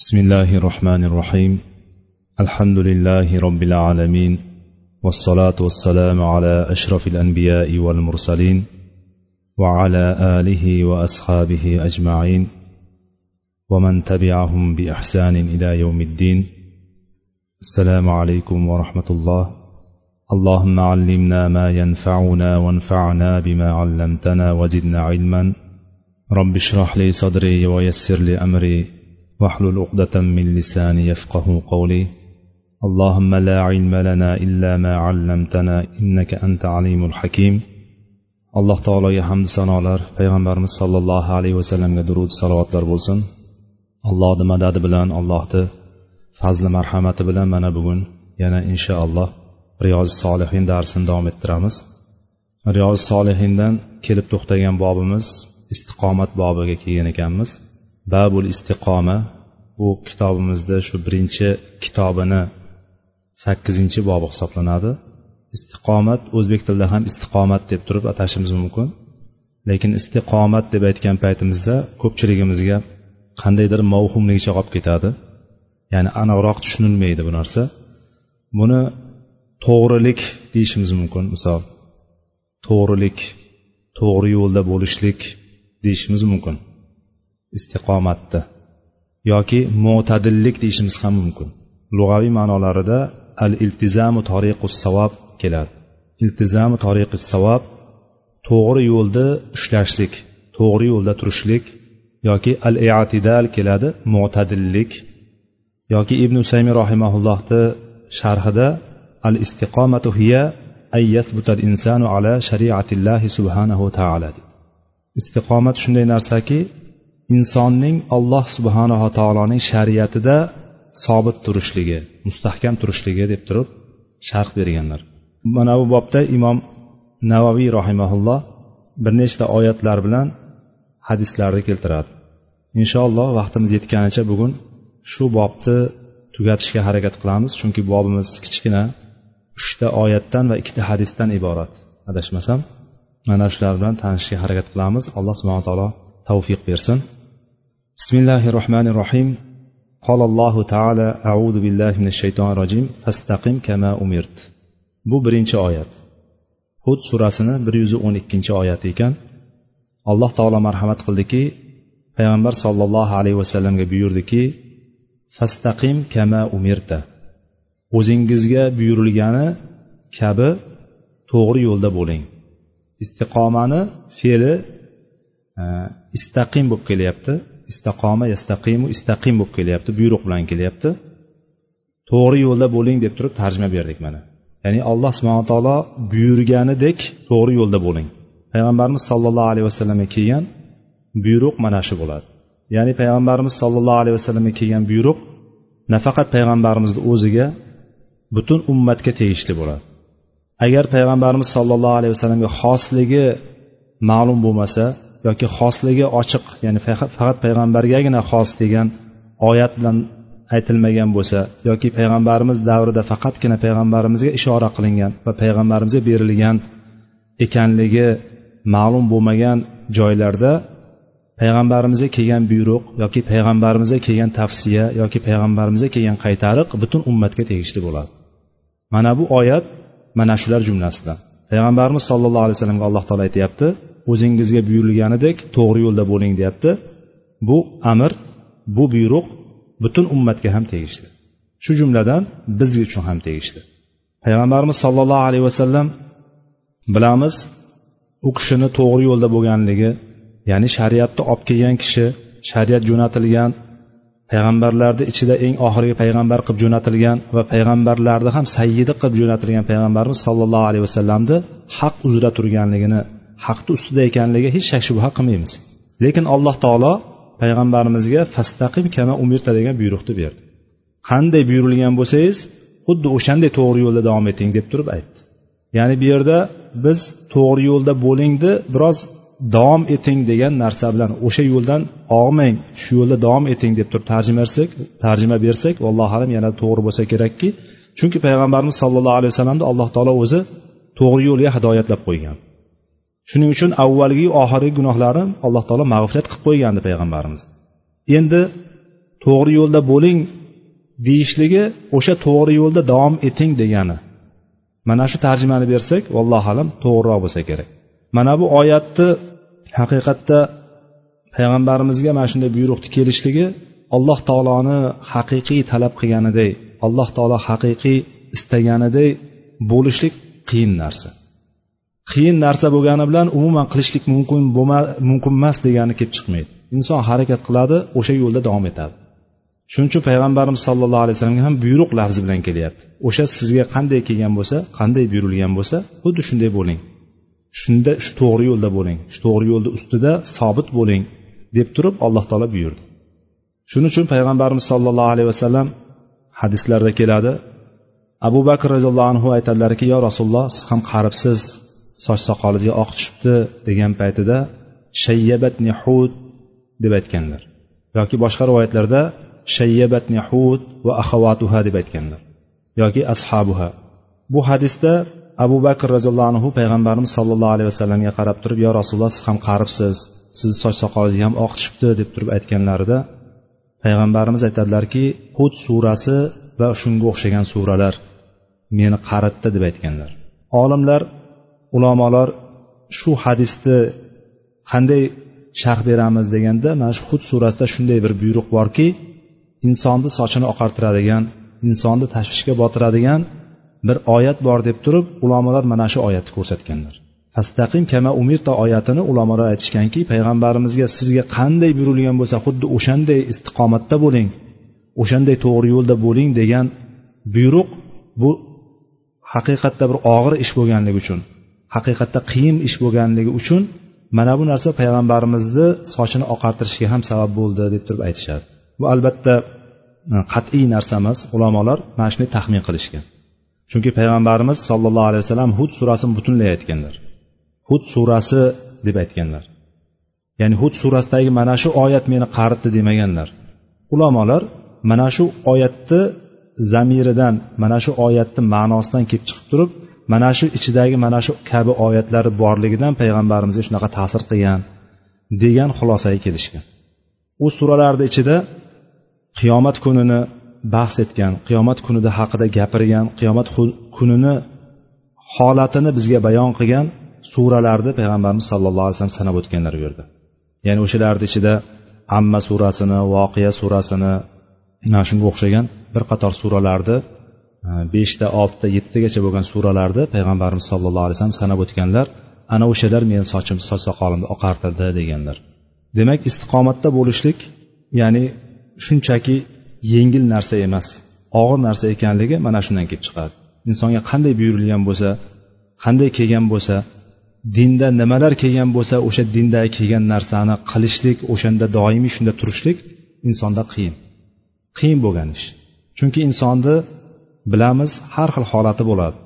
بسم الله الرحمن الرحيم. الحمد لله رب العالمين والصلاة والسلام على أشرف الأنبياء والمرسلين وعلى آله وأصحابه أجمعين ومن تبعهم بإحسان إلى يوم الدين. السلام عليكم ورحمة الله. اللهم علمنا ما ينفعنا وانفعنا بما علمتنا وزدنا علما. رب اشرح لي صدري ويسر لي أمري. واحلل عقدة من لساني يفقه قولي اللهم لا علم لنا إلا ما علمتنا إنك أنت عليم الحكيم alloh taologa hamdu sanolar payg'ambarimiz sollallohu alayhi vasallamga durud salovatlar bo'lsin allohni madadi bilan allohni fazli marhamati bilan mana bugun yana inshaalloh riyozi solihin darsini davom ettiramiz riyozi solihindan kelib to'xtagan bobimiz istiqomat bobiga kelgan ekanmiz Babul istiqoma bu kitobimizda shu birinchi kitobini sakkizinchi bobi hisoblanadi. Istiqomat o'zbek tilida ham istiqomat deb turib atashimiz mumkin. Lekin istiqomat deb aytgan paytimizda ko'pchiligimizga qandaydir mavhumligicha qolib ketadi. Ya'ni aniqroq tushunilmaydi bu narsa. Buni to'g'rilik deyishimiz mumkin misol to'g'rilik to'g'ri yo'lda bo'lishlik deyishimiz mumkin. Istiqomatni yoki mo'tadillik deyishimiz ham mumkin. Lug'aviy ma'nolarida al iltizamu tariqus savob keladi. Iltizamu tariqus savob to'g'ri yo'lda ushlashlik to'g'ri yo'lda turishlik yoki al i'tidal keladi mo'tadillik yoki ibn usaymi rahimaullohni sharhida al istiqomatu hiya ay yasbutal insanu ala shariatillahi subhanahu taala. Istiqomat shunday narsaki insonning alloh subhanava taoloning shariatida sobit turishligi mustahkam turishligi deb turib sharh berganlar. Mana bu bobda imom navaviy rahimaulloh bir nechta oyatlar bilan hadislarni keltiradi. Inshaalloh vaqtimiz yetganicha bugun shu bobni tugatishga harakat qilamiz chunki bobimiz kichkina uchta oyatdan va ikkita hadisdan iborat. Adashmasam mana shular bilan tanishishga harakat qilamiz. Alloh subhana taolo tavfiq bersin بسم الله الرحمن الرحيم قال الله تعالى أعوذ بالله من الشيطان الرجيم فاستقم كما أمرت bu birinchi oyat hud surasini bir yuz o'n ikkinchi oyati ekan alloh taolo marhamat qildiki payg'ambar sollallohu alayhi vasallamga buyurdiki fastaqim kama umirta o'zingizga buyurilgani kabi to'g'ri yo'lda bo'ling istiqomani fe'li istaqim bo'lib kelyapti. Istaqoma yastaqimu istaqim bo'lib kelyapti. Buyruq bilan kelyapti. To'g'ri yo'lda bo'ling deb turib tarjima berdik mana. Ya'ni alloh subhana taolo buyurganidek to'g'ri yo'lda bo'ling. Payg'ambarimiz sollallohu alayhi vasallamga kelgan buyruq mana shu bo'ladi. Ya'ni payg'ambarimiz sollallohu alayhi vasallamga kelgan buyruq nafaqat payg'ambarimizni o'ziga butun ummatga tegishli bo'ladi. Agar payg'ambarimiz sollallohu alayhi vasallamga xosligi ma'lum bo'lmasa yoki xosligi ochiq ya'ni faqat payg'ambargagina xos degan oyat bilan aytilmagan bo'lsa yoki payg'ambarimiz davrida faqatgina payg'ambarimizga ishora qilingan va payg'ambarimizga berilgan ekanligi ma'lum bo'lmagan joylarda payg'ambarimizga kelgan buyruq yoki payg'ambarimizga kelgan tavsiya yoki payg'ambarimizga kelgan qaytariq butun ummatga tegishli bo'ladi. Mana bu oyat mana shular jumlasidan. Payg'ambarimiz sollallohu alayhi vasallamga alloh taolo aytyapti o'zingizga buyurilganidek to'g'ri yo'lda bo'ling deyapti. Bu amr bu buyruq butun ummatga ham tegishli. Shu jumladan biz uchun ham tegishli. Payg'ambarimiz sollallohu alayhi vasallam bilamiz u kishini to'g'ri yo'lda bo'lganligi ya'ni shariatni olib kelgan kishi shariat jo'natilgan payg'ambarlarni ichida eng oxirgi payg'ambar qilib jo'natilgan va payg'ambarlarni ham sayyidi qilib jo'natilgan payg'ambarimiz sollallohu alayhi vasallamni haq uzra turganligini haqni ustida ekanligiga hech shak shubha qilmaymiz. Lekin alloh taolo payg'ambarimizga fastaqim kana umirta degan buyruqni berdi. Qanday buyurilgan bo'lsangiz xuddi o'shanday to'g'ri yo'lda davom eting deb turib aytdi. Ya'ni bu yerda biz to'g'ri yo'lda bo'lingni biroz davom eting degan narsa bilan o'sha yo'ldan og'mang shu yo'lda davom eting deb turib tarjima bersak tarjima bersak allohu alam yana to'g'ri bo'lsa kerakki chunki payg'ambarimiz sollallohu alayhi vasallamni alloh taolo o'zi to'g'ri yo'lga hidoyatlab qo'ygan. Shuning uchun avvalgi oxirgi gunohlarim alloh taolo mag'firat qilib qo'ygandi payg'ambarimiz. Endi to'g'ri yo'lda bo'ling deyishligi o'sha to'g'ri yo'lda davom eting degani. Mana shu tarjimani bersak vallohu alam to'g'riroq bo'lsa kerak. Mana bu oyatni haqiqatda payg'ambarimizga mana shunday buyruqni kelishligi alloh taoloni haqiqiy talab qilganiday alloh taolo haqiqiy istaganiday bo'lishlik qiyin narsa. Qiyin narsa bo'lgani bilan umuman qilishlik mumkin mumkin emas degani kelib chiqmaydi. Inson harakat qiladi o'sha yo'lda davom etadi. Shuning uchun payg'ambarimiz sallallohu alayhi vasallamga ham buyruq lafzi bilan kelyapti. O'sha sizga qanday kelgan bo'lsa qanday buyurilgan bo'lsa xuddi shunday bo'ling. Shunda shu to'g'ri yo'lda bo'ling. Shu to'g'ri yo'lni ustida sobit bo'ling deb turib alloh taolo buyurdi. Shuning uchun payg'ambarimiz sollallohu alayhi vasallam hadislarda keladi. Abu bakr roziyallohu anhu aytadilarki yo rasululloh siz ham qaribsiz. Soch soqoliga oq tushibdi degan paytida shayyabatni hud deb aytganlar. Yoki boshqa rivoyatlarda shayyabatni hud va ahavatuha deb aytganlar. Yoki ashabuha. Bu hadisda abu bakr roziyallohu anhu payg'ambarimiz sollallohu alayhi vasallamga qarab turib yo rasululloh siz ham qaribsiz. Sizni soch soqolingizga ham oq tushibdi deb turib aytganlarida payg'ambarimiz aytadilarki hud surasi va shunga o'xshagan suralar meni qaritdi deb aytganlar. Olimlar ulamolar shu hadisni qanday sharh beramiz? deganda mana shu hud surasida shunday bir buyruq borki insonni sochini oqartiradigan insonni tashvishga botiradigan bir oyat bor deb turib ulamolar mana shu oyatni ko'rsatganlar. Fastaqim kama umirta oyatini ulamolar aytishganki payg'ambarimizga sizga qanday buyurilgan bo'lsa xuddi o'shanday istiqomatda bo'ling o'shanday to'g'ri yo'lda bo'ling degan buyruq bu haqiqatda bir og'ir ish bo'lganligi uchun haqiqatda qiyin ish bo'lganligi uchun mana bu narsa payg'ambarimizni sochini oqartirishga ham sabab bo'ldi deb turib aytishadi. Bu albatta e, qat'iy narsa emas ulamolar mana shunday taxmin qilishgan. Chunki payg'ambarimiz sollallohu alayhi vasallam hud surasini butunlay aytganlar. Hud surasi deb aytganlar. Ya'ni hud surasidagi mana shu oyat meni qaritdi demaganlar. Ulamolar mana shu oyatni zamiridan mana shu oyatni ma'nosidan kelib chiqib turib mana shu ichidagi mana shu kabi oyatlari borligidan payg'ambarimizga shunaqa ta'sir qilgan degan xulosaga kelishgan. U suralarni ichida qiyomat kunini bahs etgan qiyomat kunida haqida gapirgan qiyomat kunini holatini bizga bayon qilgan suralarni payg'ambarimiz sallallohu alayhi vasallam sanab o'tganlar u yerda ya'ni o'shalarni ichida amma surasini voqea surasini mana shunga o'xshagan bir qator suralarni beshta oltita yettitagacha bo'lgan suralarni payg'ambarimiz sallallohu alayhi vasallam sanab o'tganlar ana o'shalar meni sochim soch soqolimni oqartirdi deganlar. Demak istiqomatda bo'lishlik ya'ni shunchaki yengil narsa emas og'ir narsa ekanligi mana shundan kelib chiqadi. Insonga qanday buyurilgan bo'lsa qanday kelgan bo'lsa dinda nimalar kelgan bo'lsa o'sha dindagi kelgan narsani qilishlik o'shanda doimiy shunda turishlik insonda qiyin qiyin bo'lgan ish. Chunki insonni bilamiz har xil holati bo'ladi.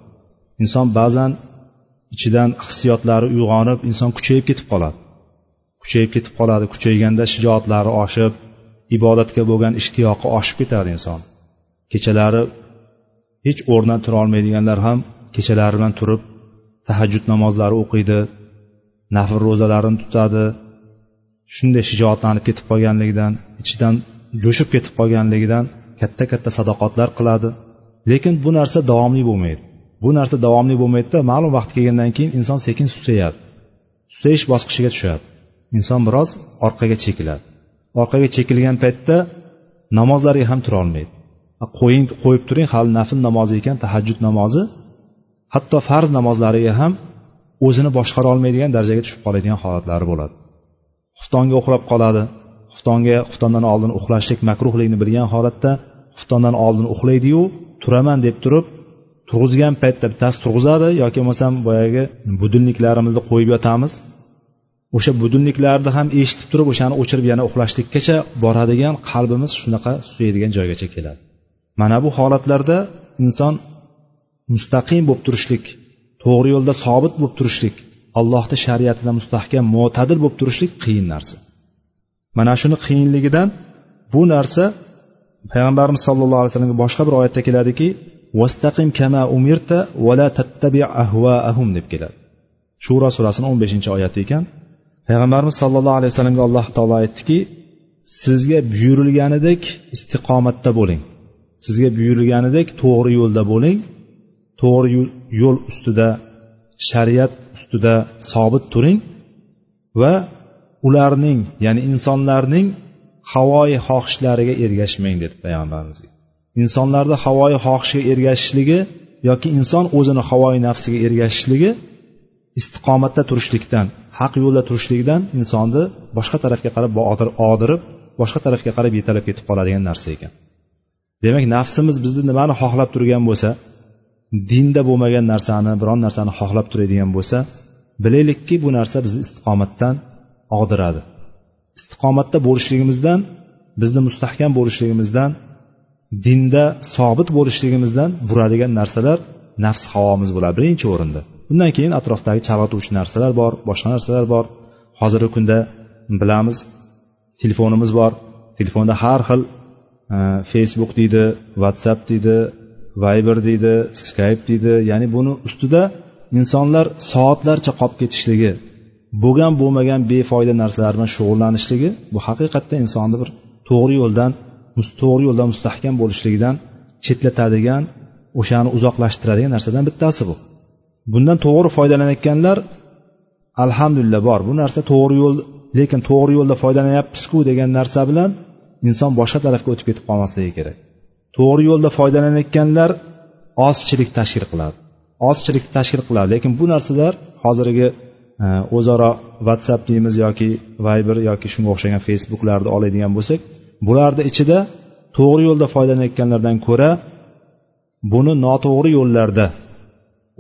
Inson ba'zan ichidan hissiyotlari uyg'onib inson kuchayib ketib qoladi. Kuchayib ketib qoladi kuchayganda shijoatlari oshib ibodatga bo'lgan ishtiyoqi oshib ketadi inson. Kechalari hech o'rnidan tura olmaydiganlar ham kechalari bilan turib tahajjud namozlari o'qiydi nafr ro'zalarini tutadi shunday shijoatlanib ketib qolganligidan ichidan jo'shib ketib qolganligidan katta katta sadoqatlar qiladi. Lekin bu narsa davomli bo'lmaydi. Bu narsa davomli bo'lmaydida ma'lum vaqt kelgandan keyin inson sekin susayadi. Susayish bosqichiga tushadi. Inson biroz orqaga chekiladi. Orqaga chekilgan paytda namozlarga ham turolmaydi. Qo'ying qo'yib turing hali nafl namozi ekan tahajjud namozi. Hatto farz namozlariga ham o'zini boshqara olmaydigan darajaga tushib qoladigan holatlari bo'ladi. Xuftonga uxlab qoladi. Xuftonga xuftondan oldin uxlashlik makruhligini bilgan holatda xuftondan oldin uxlaydiyu turaman deb turib turg'izgan paytda bittasi turg'izadi yoki bo'lmasam boyagi budilniklarimizni qo'yib yotamiz. O'sha budilniklarni ham eshitib turib o'shani o'chirib yana uxlashlikkacha boradigan qalbimiz shunaqa suyaydigan joygacha keladi. Mana bu holatlarda inson mustaqim bo'lib turishlik to'g'ri yo'lda sobit bo'lib turishlik allohni shariatida mustahkam mo'tadil bo'lib turishlik qiyin narsa. Mana shuni qiyinligidan bu narsa payg'ambarimiz sollallohu alayhi vasallamga boshqa bir oyatda keladiki vastaqim kama umirta vala tattabi ahvaahum deb keladi. Shuro surasini o'n beshinchi oyati ekan. Payg'ambarimiz sollallohu alayhi vasallamga alloh taolo aytdiki sizga buyurilganidek istiqomatda bo'ling. Sizga buyurilganidek to'g'ri yo'lda bo'ling. To'g'ri yo'l ustida shariat ustida sobit turing va ularning ya'ni insonlarning havoyi xohishlariga ergashmang dedi payg'ambarimiz. Insonlarni havoyi xohishiga ergashishligi yoki inson o'zini havoyi nafsiga ergashishligi istiqomatda turishlikdan haq yo'lda turishlikdan insonni boshqa tarafga qarab og'dirib boshqa tarafga qarab yetalab ketib qoladigan narsa ekan. Demak nafsimiz bizni nimani xohlab turgan bo'lsa dinda bo'lmagan narsani biron narsani xohlab turadigan bo'lsa bilaylikki bu narsa bizni istiqomatdan og'diradi. Istiqomatda bo'lishligimizdan bizni mustahkam bo'lishligimizdan dinda sobit bo'lishligimizdan buradigan narsalar nafs havomiz bo'ladi. Birinchi o'rinda. Undan keyin atrofdagi chalg'ituvchi narsalar bor boshqa narsalar bor. Hozirgi kunda bilamiz telefonimiz bor. Telefonda har xil e, facebook deydi whatsapp deydi viber deydi skype deydi. Ya'ni buni ustida insonlar soatlarcha qolib ketishligi bo'lgan bo'lmagan befoyda narsalar bilan shug'ullanishligi bu haqiqatda insonni bir to'g'ri yo'ldan to'g'ri yo'lda mustahkam bo'lishligidan chetlatadigan o'shani uzoqlashtiradigan narsadan bittasi bu. Bundan to'g'ri foydalanayotganlar alhamdulillah bor bu narsa to'g'ri yo'l lekin to'g'ri yo'lda foydalanyapmizku degan narsa bilan inson boshqa tarafga o'tib ketib qolmasligi kerak. To'g'ri yo'lda foydalanayotganlar ozchilik tashkil qiladi ozchilikni tashkil qiladi lekin bu narsalar hozirgi o'zaro whatsapp deymiz yoki viber yoki shunga o'xshagan facebooklarni oladigan bo'lsak bularni ichida to'g'ri yo'lda foydalanayotganlardan ko'ra buni noto'g'ri yo'llarda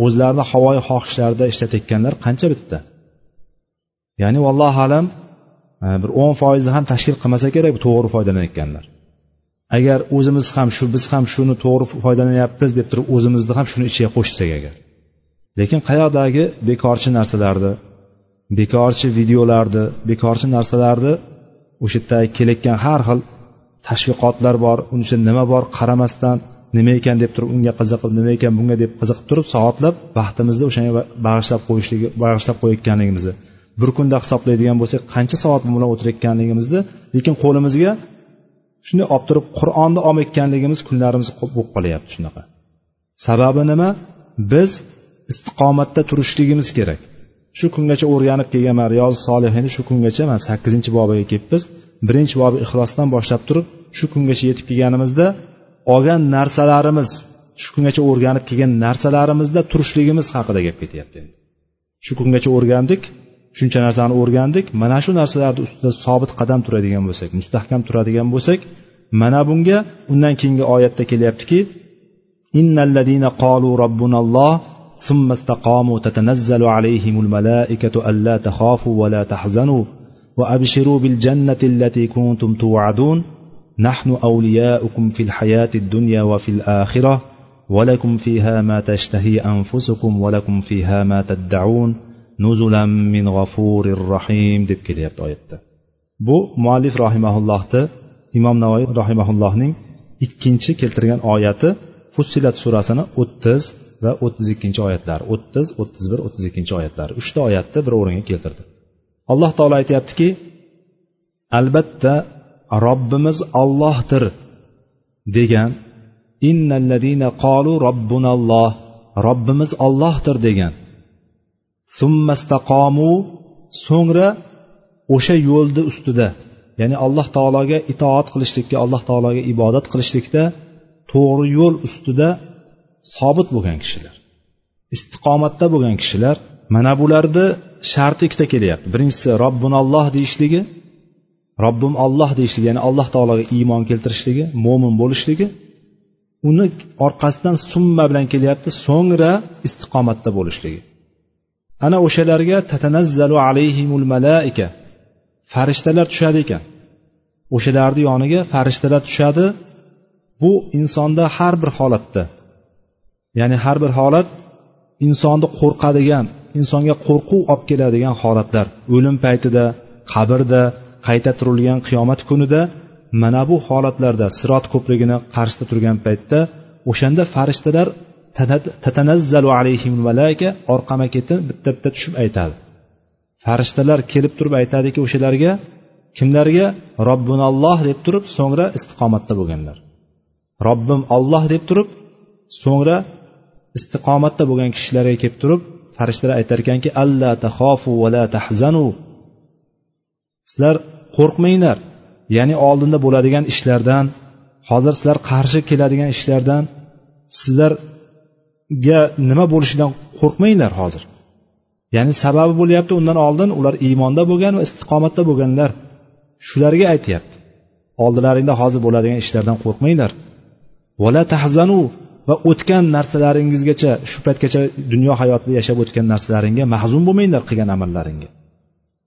o'zlarini havoyi xohishlarida ishlatayotganlar qancha bitta ya'ni vallohu alam e, bir o'n foizni ham tashkil qilmasa kerak to'g'ri foydalanayotganlar. Agar o'zimiz ham shu biz ham shuni to'g'ri foydalanyapmiz deb turib o'zimizni ham shuni ichiga qo'shsak agar. Lekin qayoqdagi bekorchi narsalarni bekorchi videolarni bekorchi narsalarni o'sha yerda kelayotgan har xil tashviqotlar bor. Uni ichida nima bor qaramasdan nima ekan deb turib unga qiziqib nima ekan bunga deb qiziqib turib soatlab vaqtimizni o'shanga bag'ishlab qo'yishligi bag'ishlab qo'yayotganligimizni bir kunda hisoblaydigan bo'lsak qancha soat bilan o'tirayotganligimizni lekin qo'limizga shunday olib turib qur'onni olmayotganligimiz kunlarimiz bo'lib qolyapti shunaqa. Sababi nima? Biz istiqomatda turishligimiz kerak. Shu kungacha o'rganib kelganman riyozi solihini shu kungacha mana sakkizinchi bobiga kelibmiz. Birinchi bobi ixlosdan boshlab turib shu kungacha yetib kelganimizda olgan narsalarimiz shu kungacha o'rganib kelgan narsalarimizda turishligimiz haqida gap ketyapti endi. Shu kungacha o'rgandik shuncha narsani o'rgandik. Mana shu narsalarni ustida sobit qadam turadigan bo'lsak mustahkam turadigan bo'lsak mana bunga undan keyingi oyatda kelyaptiki innalladina qolu robbunalloh ثم استقاموا تتنزل عليهم الملائكة ألا تخافوا ولا تحزنوا وأبشروا بالجنة التي كنتم توعدون نحن أولياؤكم في الحياة الدنيا وفي الآخرة ولكم فيها ما تشتهي أنفسكم ولكم فيها ما تدعون nuzulan min g'afurir rahim deb kelyapti oyatda bu muallif rahimaullohni imom navoiy rahimaullohning ikkinchi keltirgan oyati fussilat surasini o'ttiz va o'ttiz ikkinchi oyatlar o'ttiz o'ttiz bir o'ttiz ikkinchi oyatlar. Uchta oyatni bir o'ringa keltirdi. Alloh taolo aytyaptiki albatta robbimiz ollohdir degan innalladina qolu robbunalloh robbimiz ollohdir degan. Summastaqomu so'ngra o'sha yo'lni ustida ya'ni alloh taologa itoat qilishlikka alloh taologa ibodat qilishlikda to'g'ri yo'l ustida sobit bo'lgan kishilar. Istiqomatda bo'lgan kishilar mana bularni sharti ikkita kelyapti. Birinchisi robbunalloh deyishligi robbim olloh deyishligi ya'ni alloh taologa iymon keltirishligi mo'min bo'lishligi uni orqasidan summa bilan kelyapti so'ngra istiqomatda bo'lishligi. Ana o'shalarga tatanazzalu alayhimul malaika farishtalar tushadi ekan. O'shalarni yoniga farishtalar tushadi. Bu insonda har bir holatda ya'ni har bir holat insonni qo'rqadigan insonga qo'rquv olib keladigan holatlar. O'lim paytida qabrda qayta turilgan qiyomat kunida mana bu holatlarda sirot ko'prigini qarshisida turgan paytda o'shanda farishtalar tatanazzalu alayhim malaika orqama ketin bitta bitta tushib aytadi. Farishtalar kelib turib aytadiki o'shalarga kimlarga? Robbinalloh deb turib so'ngra istiqomatda bo'lganlar. Robbim olloh deb turib so'ngra istiqomatda bo'lgan kishilarga kelib turib farishtalar aytar ekanki alla tahofu va la tahzanu. Sizlar qo'rqmanglar. Ya'ni oldinda bo'ladigan ishlardan hozir sizlar qarshi keladigan ishlardan sizlarga nima bo'lishidan qo'rqmanglar hozir. Ya'ni sababi bo'lyapti undan oldin ular iymonda bo'lgan va istiqomatda bo'lganlar. Shularga aytyapti. Oldilaringda hozir bo'ladigan ishlardan qo'rqmanglar. Vala tahzanu. Va o'tgan narsalaringizgacha shu paytgacha dunyo hayotida yashab o'tgan narsalaringga mahzun bo'lmanglar qilgan amallaringga.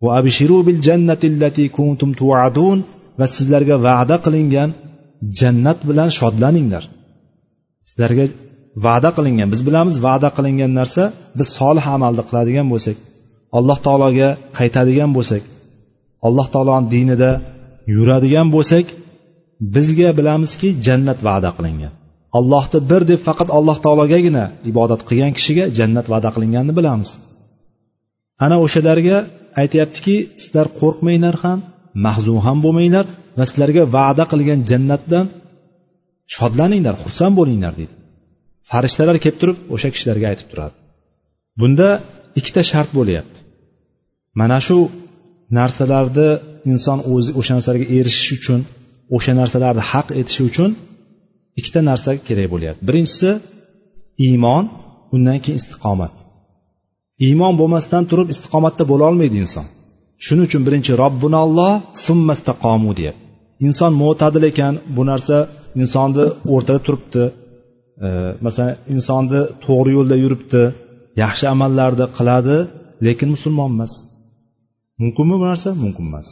Va abshiru bil jannati allati kuntum tu'adun va sizlarga va'da qilingan jannat bilan shodlaninglar. Sizlarga va'da qilingan biz bilamiz va'da qilingan narsa biz solih amalni qiladigan bo'lsak alloh taologa qaytadigan bo'lsak alloh taoloni dinida yuradigan bo'lsak bizga bilamizki jannat va'da qilingan. Allohni bir deb faqat alloh taologagina ibodat qilgan kishiga jannat va'da qilinganini bilamiz. Ana o'shalarga aytyaptiki sizlar qo'rqmanglar ham mahzun ham bo'lmanglar va sizlarga va'da qilgan jannatdan shodlaninglar xursand bo'linglar deydi. Farishtalar kelib turib o'sha kishilarga aytib turadi. Bunda ikkita shart bo'lyapti. Mana shu narsalarni inson o'zi o'sha narsalarga erishish uchun o'sha narsalarni haq etishi uchun ikkita narsa kerak bo'lyapti. Birinchisi iymon undan keyin istiqomat. Iymon bo'lmasdan turib istiqomatda bo'lolmaydi inson. Shuning uchun birinchi robbunalloh summastaqomu deyapti inson mo'tadil ekan bu narsa insonni o'rtada turibdi. E, masalan insonni to'g'ri yo'lda yuribdi yaxshi amallarni qiladi lekin musulmon emas. Mumkinmi bu narsa? Mumkin emas.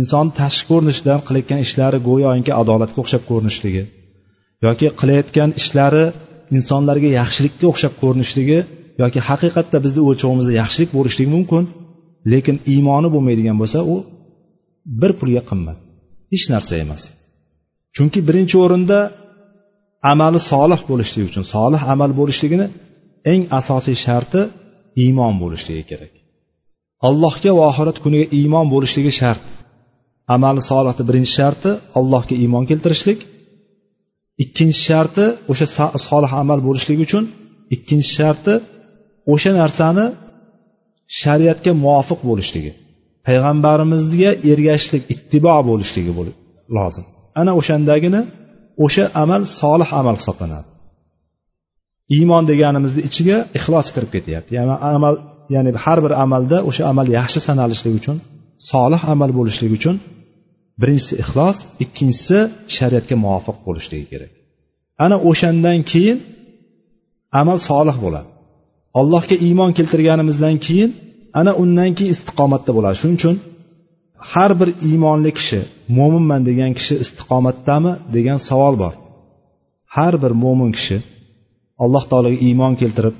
Inson tashqi ko'rinishidan qilayotgan ishlari go'yoki adolatga o'xshab ko'rinishligi. Yoki qilayotgan ishlari insonlarga yaxshilikka o'xshab ko'rinishligi yoki haqiqatda bizni o'lchovimizda yaxshilik bo'lishligi mumkin lekin iymoni bo'lmaydigan bo'lsa u bir pulga qimmat. Hech narsa emas. Chunki birinchi o'rinda amali solih bo'lishligi uchun solih amal bo'lishligini eng asosiy sharti iymon bo'lishligi kerak. Allohga va oxirat kuniga iymon bo'lishligi shart. Amali solihni birinchi sharti allohga iymon keltirishlik. Ikkinchi sharti o'sha solih amal bo'lishligi uchun ikkinchi sharti o'sha narsani shariatga muvofiq bo'lishligi. Payg'ambarimizga ergashishlik ittibo bo'lishligi lozim. Ana o'shandagina o'sha amal solih amal hisoblanadi. Iymon deganimizni ichiga ixlos kirib ketyapti. Ya'ni amal ya'ni har bir amalda o'sha amal yaxshi sanalishligi uchun solih amal bo'lishligi uchun birinchisi ixlos ikkinchisi shariatga muvofiq bo'lishligi kerak. Ana o'shandan keyin amal solih bo'ladi. Allohga iymon keltirganimizdan keyin ana undan keyin istiqomatda bo'ladi. Shuning uchun har bir iymonli kishi mo'minman degan kishi istiqomatdami degan savol bor. Har bir mo'min kishi alloh taologa iymon keltirib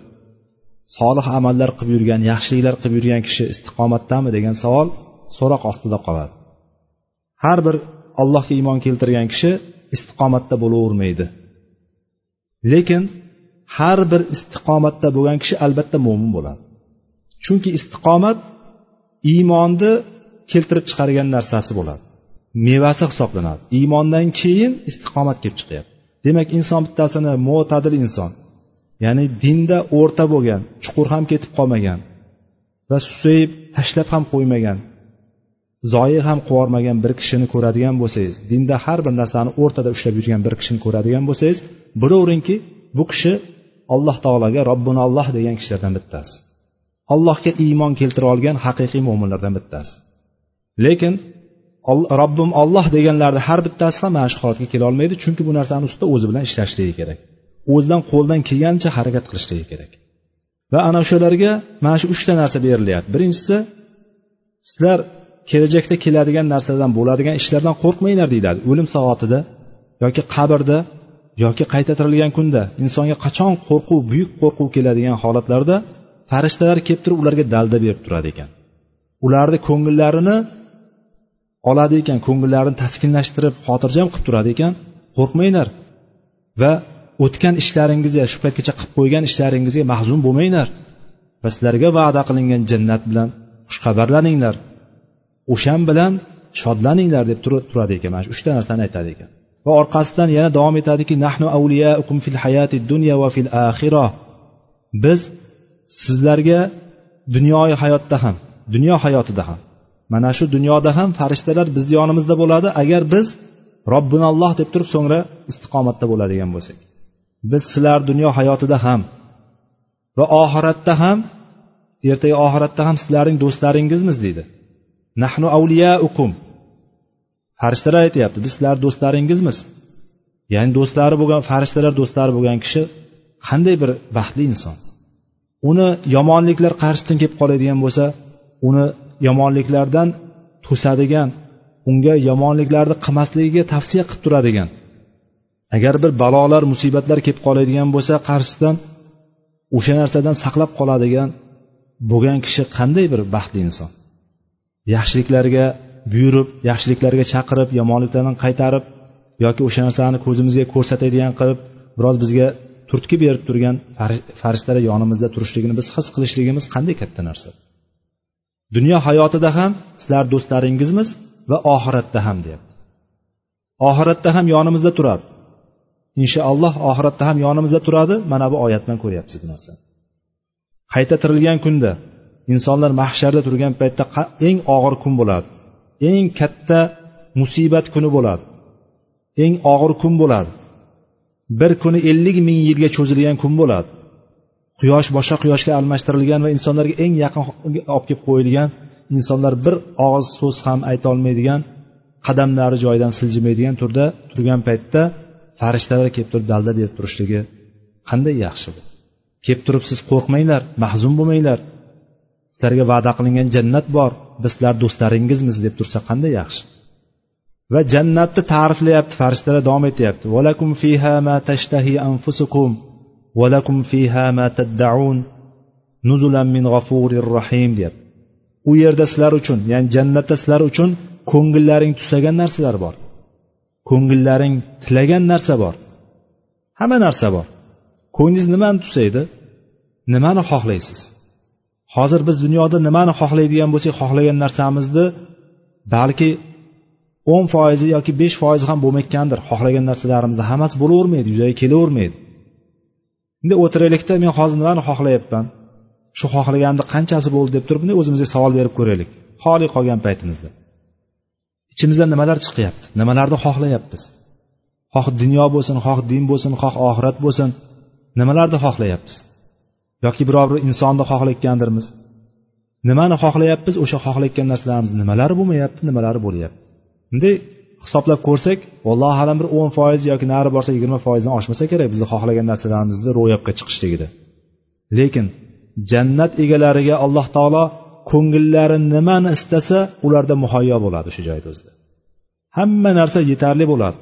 solih amallar qilib yurgan yaxshiliklar qilib yurgan kishi istiqomatdami degan savol so'roq ostida qoladi. Har bir allohga iymon keltirgan kishi istiqomatda bo'lavermaydi. Lekin har bir istiqomatda bo'lgan kishi albatta mo'min bo'ladi. Chunki istiqomat iymonni keltirib chiqargan narsasi bo'ladi. Mevasi hisoblanadi. Iymondan keyin istiqomat kelib chiqyapti. Demak inson bittasini mo'tadil inson ya'ni dinda o'rta bo'lgan chuqur ham ketib qolmagan va susayib tashlab ham qo'ymagan zoyi ham qilib bir kishini ko'radigan bo'lsangiz dinda har bir narsani o'rtada ushlab yurgan bir kishini ko'radigan bo'lsangiz bilaveringki bu kishi alloh taologa robbuna alloh degan kishilardan bittasi. Allohga iymon keltira olgan haqiqiy mo'minlardan bittasi. Lekin robbim olloh deganlarni har bittasi ham mana shu holatga kelolmaydi chunki bu narsani ustida o'zi bilan ishlashligi kerak. O'zidan qo'ldan kelgancha harakat qilishligi kerak. Va ana o'shalarga mana shu uchta narsa berilyapti birinchisi sizlar kelajakda keladigan narsalardan bo'ladigan ishlardan qo'rqmanglar deyiladi. O'lim soatida yoki qabrda yoki qayta tirilgan kunda insonga qachon qo'rquv buyuk qo'rquv keladigan holatlarda farishtalar kelib turib ularga dalda berib turadi ekan. Ularni ko'ngillarini oladi ekan ko'ngillarini taskinlashtirib xotirjam qilib turadi ekan. Qo'rqmanglar va o'tgan ishlaringizga shu paytgacha qilib qo'ygan ishlaringizga mahzun bo'lmanglar va sizlarga va'da qilingan jannat bilan xushxabarlaninglar. O'shan bilan shodlaninglar deb turadi ekan. Mana shu uchta narsani aytadi ekan. Va orqasidan yana davom etadiki nahnu avliyaukum fil hayati dunya va fil axira biz sizlarga dunyoyi hayotda ham dunyo hayotida ham mana shu dunyoda ham farishtalar bizni yonimizda bo'ladi. Agar biz robbinalloh deb turib so'ngra istiqomatda bo'ladigan bo'lsak biz sizlar dunyo hayotida ham va oxiratda ham ertaga oxiratda ham sizlarning do'stlaringizmiz deydi. Nahnu avliyaukum farishtalar aytyapti biz sizlar do'stlaringizmiz. Ya'ni do'stlari bo'lgan farishtalar do'stlari bo'lgan kishi qanday bir baxtli inson. Uni yomonliklar qarshisidan kelib qoladigan bo'lsa uni yomonliklardan to'sadigan unga yomonliklarni qilmasligiga tavsiya qilib turadigan agar bir balolar musibatlar kelib qoladigan bo'lsa qarshisidan o'sha narsadan saqlab qoladigan bo'lgan kishi qanday bir baxtli inson. Yaxshiliklarga buyurib yaxshiliklarga chaqirib yomonliklardan qaytarib yoki o'sha narsani ko'zimizga ko'rsatadigan qilib biroz bizga turtki berib turgan farishtalar yonimizda turishligini biz his qilishligimiz qanday katta narsa? Dunyo hayotida ham sizlar do'stlaringizmiz va oxiratda ham deyapti. Oxiratda ham yonimizda turadi. Inshaalloh oxiratda ham yonimizda turadi. Mana bu oyatdan ko'ryapsiz bu narsani. Qayta tirilgan kunda insonlar mahsharda turgan paytda eng og'ir kun bo'ladi. Eng katta musibat kuni bo'ladi. Eng og'ir kun bo'ladi. Bir kuni ellik ming yilga cho'zilgan kun bo'ladi. Quyosh boshqa quyoshga almashtirilgan va insonlarga eng yaqin olib kelib qo'yilgan insonlar bir og'iz so'z ham aytolmaydigan qadamlari joyidan siljimaydigan turda turgan paytda farishtalar kelib turib dalda berib turishligi qanday yaxshi bu? Kelib turib siz qo'rqmanglar mahzun bo'lmanglar. Sizlarga va'da qilingan jannat bor. Biz sizlar do'stlaringizmiz deb tursa qanday yaxshi? Va jannatni ta'riflayapti farishtalar davom etyapti. Valakum fiha ma tashtahi anfusukum valakum fiha ma taddaun nuzulan min g'afurir rahim deyapti. U yerda sizlar uchun ya'ni jannatda sizlar uchun ko'ngillaring tusagan narsalar bor. Ko'ngillaring tilagan narsa bor. Hamma narsa bor. Ko'nglingiz nimani tusaydi? Nimani xohlaysiz? Hozir biz dunyoda nimani xohlaydigan bo'lsak xohlagan narsamizni balki o'n foizi yoki besh foizi ham bo'lmayotgandir. Xohlagan narsalarimizni hammasi bo'lavermaydi yuzaga kelavermaydi. Bunday o'tiraylikda men hozir nimani xohlayapman? Shu xohlaganimni qanchasi bo'ldi deb turib bunday o'zimizga savol berib ko'raylik. Xoli qolgan paytimizda. Ichimizdan nimalar chiqyapti? Nimalarni xohlayapmiz? Xoh dunyo bo'lsin xoh din bo'lsin xoh oxirat bo'lsin. Nimalarni xohlayapmiz? Yoki biror bir insonni xohlayotgandirmiz? Nimani xohlayapmiz? O'sha xohlayotgan narsalarimiz nimalari bo'lmayapti nimalari bo'lyapti? Bunday hisoblab ko'rsak allohu alam bir o'n foiz yoki nari borsa yigirma foizdan oshmasa kerak bizni xohlagan narsalarimizni ro'yobga chiqishligida lekin jannat egalariga alloh taolo ko'ngillari nimani istasa ularda muhayyo bo'ladi o'sha joyda o'zida. Hamma narsa yetarli bo'ladi.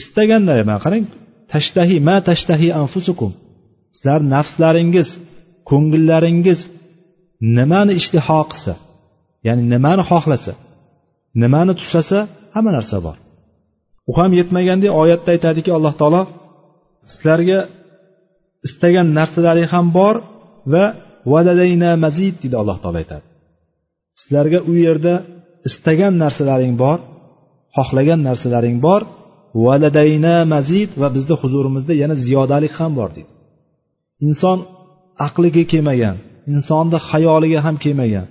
Istaganda mana qarang tashtahi ma tashtahi anfusukum. Sizlar nafslaringiz ko'ngillaringiz nimani ishtiho qilsa ya'ni nimani xohlasa nimani tushasa hamma narsa bor. U ham yetmagandek oyatda aytadiki alloh taolo sizlarga istagan narsalaring ham bor va vadadayna mazid deydi alloh taolo aytadi. Sizlarga u yerda istagan narsalaring bor xohlagan narsalaring bor. Valadayna mazid va bizni huzurimizda yana ziyodalik ham bor deydi inson aqliga kelmagan insonni xayoliga ham kelmagan.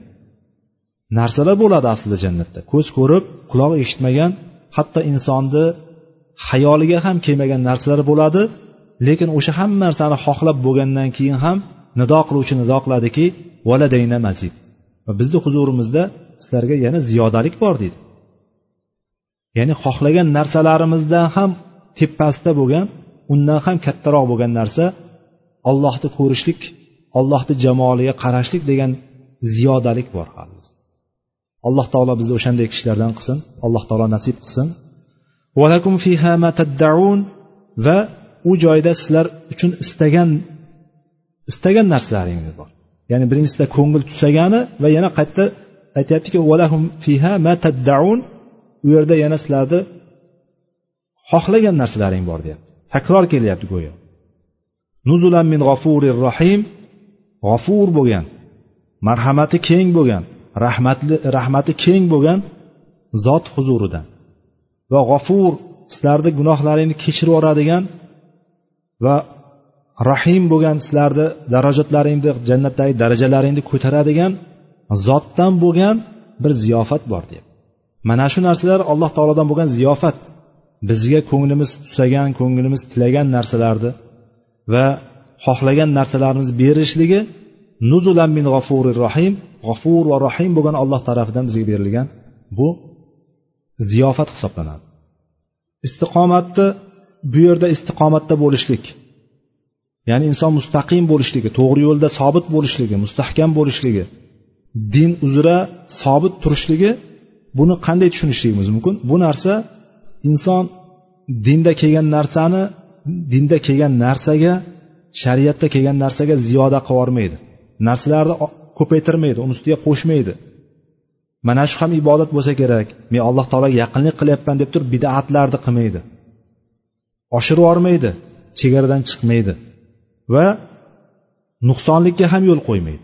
Narsalar bo'ladi aslida jannatda. Ko'z ko'rib quloq eshitmagan hatto insonni xayoliga ham kelmagan narsalar bo'ladi lekin o'sha hamma narsani xohlab bo'lgandan keyin ham nido qiluvchi nido qiladiki valadayna mazid. Va bizni huzurimizda sizlarga yana ziyodalik bor deydi ya'ni xohlagan narsalarimizdan ham tepasida bo'lgan undan ham kattaroq bo'lgan narsa ollohni ko'rishlik ollohni jamoliga qarashlik degan ziyodalik bor alloh taolo bizni o'shanday kishilardan qilsin alloh taolo nasib qilsin. Valakum fiha ma taddaun va u joyda sizlar uchun istagan istagan narsalaringiz bor. Ya'ni birinchisida ko'ngil tusagani va yana qayta aytyaptiki valahum fiha ma taddaun u yerda yana sizlarni xohlagan narsalaring bor deyapti takror kelyapti go'yo. Nuzulan min g'afurir rohim. G'afur bo'lgan marhamati keng bo'lgan rahmatli rahmati keng bo'lgan zot huzurida va g'ofur sizlarni gunohlaringni kechirib yuboradigan va rahim bo'lgan sizlarni darajatlaringni jannatdagi darajalaringni ko'taradigan zotdan bo'lgan bir ziyofat bor deyapti mana shu narsalar alloh taolodan bo'lgan ziyofat. Bizga ko'nglimiz tusagan ko'nglimiz tilagan narsalarni va xohlagan narsalarimizni berishligi nuzulan min g'afurir rohim g'afur va rohim bo'lgan alloh tarafidan bizga berilgan bu ziyofat hisoblanadi. Istiqomatni bu yerda istiqomatda bo'lishlik ya'ni inson mustaqim bo'lishligi to'g'ri yo'lda sobit bo'lishligi mustahkam bo'lishligi din uzra sobit turishligi buni qanday tushunishligimiz mumkin? Bu narsa inson dinda kelgan narsani dinda kelgan narsaga shariatda kelgan narsaga ziyoda qilib yubormaydi narsalarni ko'paytirmaydi uni ustiga qo'shmaydi. Mana shu ham ibodat bo'lsa kerak. Men alloh taologa yaqinlik qilyapman deb turib bidatlarni qilmaydi. Oshirib yubormaydi chegaradan chiqmaydi va nuqsonlikka ham yo'l qo'ymaydi.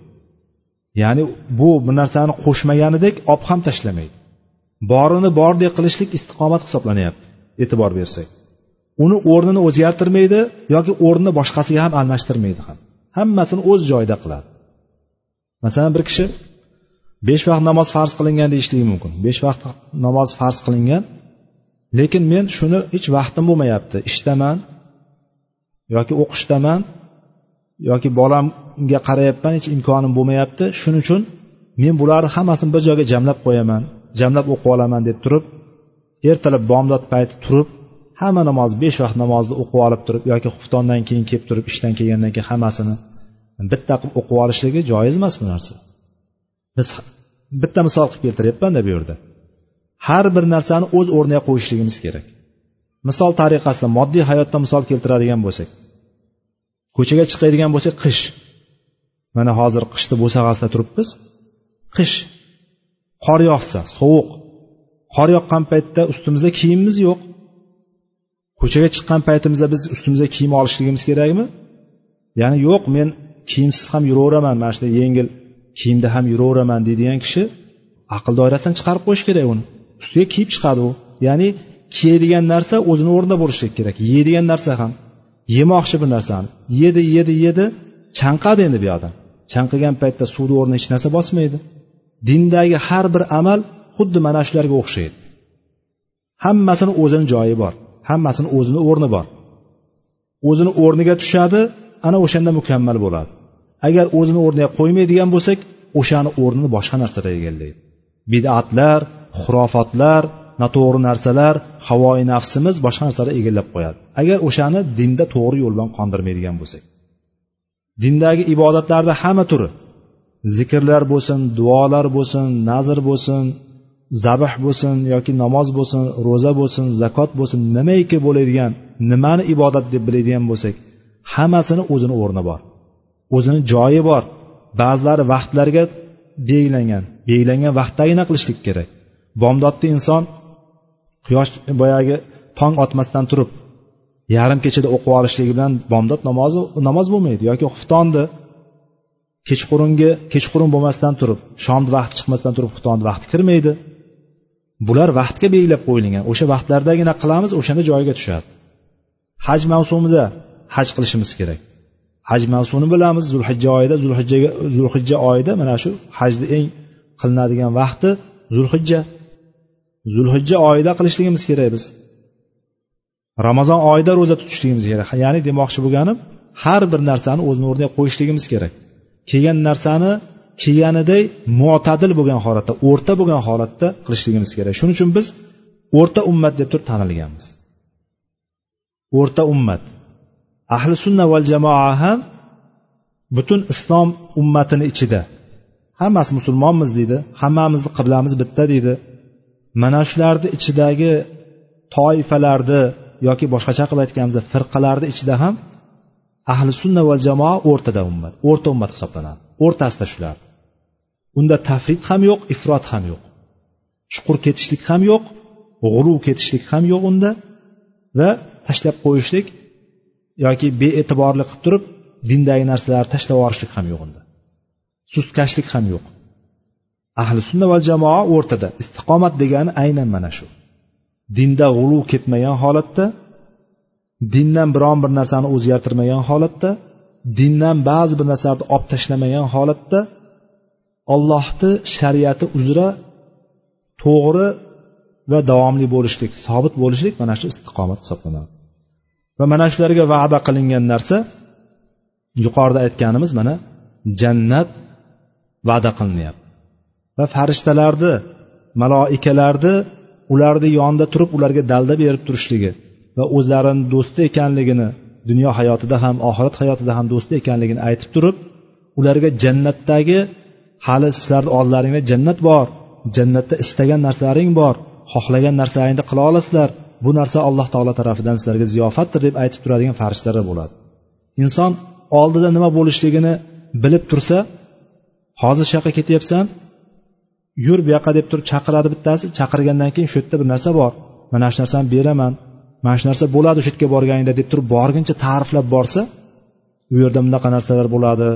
Ya'ni bu bir narsani qo'shmaganidek olib ham tashlamaydi. Borini bordek qilishlik istiqomat hisoblanyapti e'tibor bersak. Uni o'rnini o'zgartirmaydi yoki o'rnini boshqasiga ham almashtirmaydi ham. Hammasini o'z joyida qiladi. Masalan bir kishi besh vaqt namoz farz qilingan deyishligi mumkin. Besh vaqt namoz farz qilingan lekin men shuni hech vaqtim bo'lmayapti. Ishdaman yoki o'qishdaman yoki bolamga qarayapman hech imkonim bo'lmayapti. Shuning uchun men bularni hammasini bir joyga jamlab qo'yaman jamlab o'qib olaman deb turib ertalab bomdod payti turib hamma namoz besh vaqt namozni o'qib olib turib yoki xuftondan keyin kelib turib ishdan kelgandan keyin hammasini bitta qilib o'qib olishligi joiz emas bu narsa. Biz bitta misol qilib keltiryapmanda bu yerda. Har bir narsani o'z o'rniga qo'yishligimiz kerak. Misol tariqasida moddiy hayotda misol keltiradigan bo'lsak ko'chaga chiqadigan bo'lsak qish. Mana hozir qishni bo'sag'asida turibmiz. Qish qor yog'sa sovuq. Qor yoqqan paytda ustimizda kiyimimiz yo'q. Ko'chaga chiqqan paytimizda biz ustimizga kiyim olishligimiz kerakmi? Ya'ni yo'q men kiyimsiz ham yuraveraman. Mana shunday yengil kiyimda ham yuraveraman deydigan kishi aql doirasidan chiqarib qo'yish kerak uni. Ustiga kiyib chiqadi u. Ya'ni kiyadigan narsa o'zini o'rnida bo'lishligi kerak. Yeydigan narsa ham yemoqchi bir narsani yedi yedi yedi chanqadi endi bu yoqda chanqagan paytda suvni o'rnida hech narsa bosmaydi. Dindagi har bir amal xuddi mana shularga o'xshaydi. Hammasini o'zini joyi bor. Hammasini o'zini o'rni bor. O'zini o'rniga tushadi ana o'shanda mukammal bo'ladi. Agar o'zini o'rniga qo'ymaydigan bo'lsak o'shani o'rnini boshqa narsalar egallaydi bidatlar xurofotlar noto'g'ri narsalar havoi nafsimiz boshqa narsalar egallab qo'yadi. Agar o'shani dinda to'g'ri yo'l bilan qondirmaydigan bo'lsak. Dindagi ibodatlarni hamma turi. Zikrlar bo'lsin duolar bo'lsin nazr bo'lsin zabh bo'lsin yoki namoz bo'lsin ro'za bo'lsin zakot bo'lsin nimaiki bo'ladigan nimani ibodat deb biladigan bo'lsak hammasini o'zini o'rni bor. O'zini joyi bor. Ba'zilari vaqtlarga belgilangan belgilangan vaqtdagina qilishlik kerak. Bomdodda inson quyosh boyagi tong otmasdan turib yarim kechada o'qib olishligi bilan bomdod namozi namoz bo'lmaydi yoki xuftonni kechqurungi kechqurun bo'lmasdan turib shomni vaqti chiqmasdan turib xuftonni vaqti kirmaydi. Bular vaqtga belgilab qo'yilgan. O'sha vaqtlardagina qilamiz o'shanda joyiga tushadi. Haj mavsumida haj qilishimiz kerak. Haj mavsumini bilamiz zulhijja oyida zulhijjaga zulhijja oyida mana shu hajni eng qilinadigan vaqti zulhijja. Zulhijja oyida qilishligimiz kerak biz. Ramazon oyida ro'za tutishligimiz kerak. Ya'ni demoqchi bo'lganim har bir narsani o'zini o'rniga qo'yishligimiz kerak. Kelgan narsani kiyganiday mo'tadil bo'lgan holatda o'rta bo'lgan holatda qilishligimiz kerak. Shuning uchun biz o'rta ummat deb turib tanilganmiz. O'rta ummat. Ahli sunna val jamoa ham butun islom ummatini ichida. Hammasi musulmonmiz deydi hammamizni qiblamiz bitta deydi. Mana shularni ichidagi toifalarni yoki boshqacha qilib aytganimizda firqalarni ichida ham ahli sunna val jamoa o'rtada ummat o'rta ummat hisoblanadi. O'rtasida shular. Unda tafrid ham yo'q ifrot ham yo'q. Chuqur ketishlik ham yo'q g'uluv ketishlik ham yo'q unda va tashlab qo'yishlik yoki bee'tiborli qilib turib dindagi narsalarni tashlab yuborishlik ham yo'q unda. Sustkashlik ham yo'q. Ahli sunna va jamoa o'rtada istiqomat degani aynan mana shu. Dinda g'uluv ketmagan holatda dindan biron bir narsani o'zgartirmagan holatda dindan ba'zi bir narsalarni olib tashlamagan holatda ollohni shariati uzra to'g'ri va davomli bo'lishlik sobit bo'lishlik mana shu istiqomat hisoblanadi. Va mana shularga va'da qilingan narsa yuqorida aytganimiz mana jannat va'da qilinyapti. Va farishtalarni maloikalarni ularni yonida turib ularga dalda berib turishligi va o'zlarini do'sti ekanligini dunyo hayotida ham oxirat hayotida ham do'sti ekanligini aytib turib ularga jannatdagi hali sizlarni oldlaringda jannat bor. Jannatda istagan narsalaring bor. Xohlagan narsalaringni qila olasizlar. Bu narsa alloh taolo tarafidan sizlarga ziyofatdir deb aytib turadigan farishtalar bo'ladi. Inson oldida nima bo'lishligini bilib tursa hozir shu yoqqa ketyapsan yur bu yoqqa deb turib chaqiradi bittasi chaqirgandan keyin shu yerda bir narsa bor. Mana shu narsani beraman. Mana shu narsa bo'ladi o'sha yerga borganingda deb turib borguncha ta'riflab borsa u yerda bunaqa narsalar bo'ladi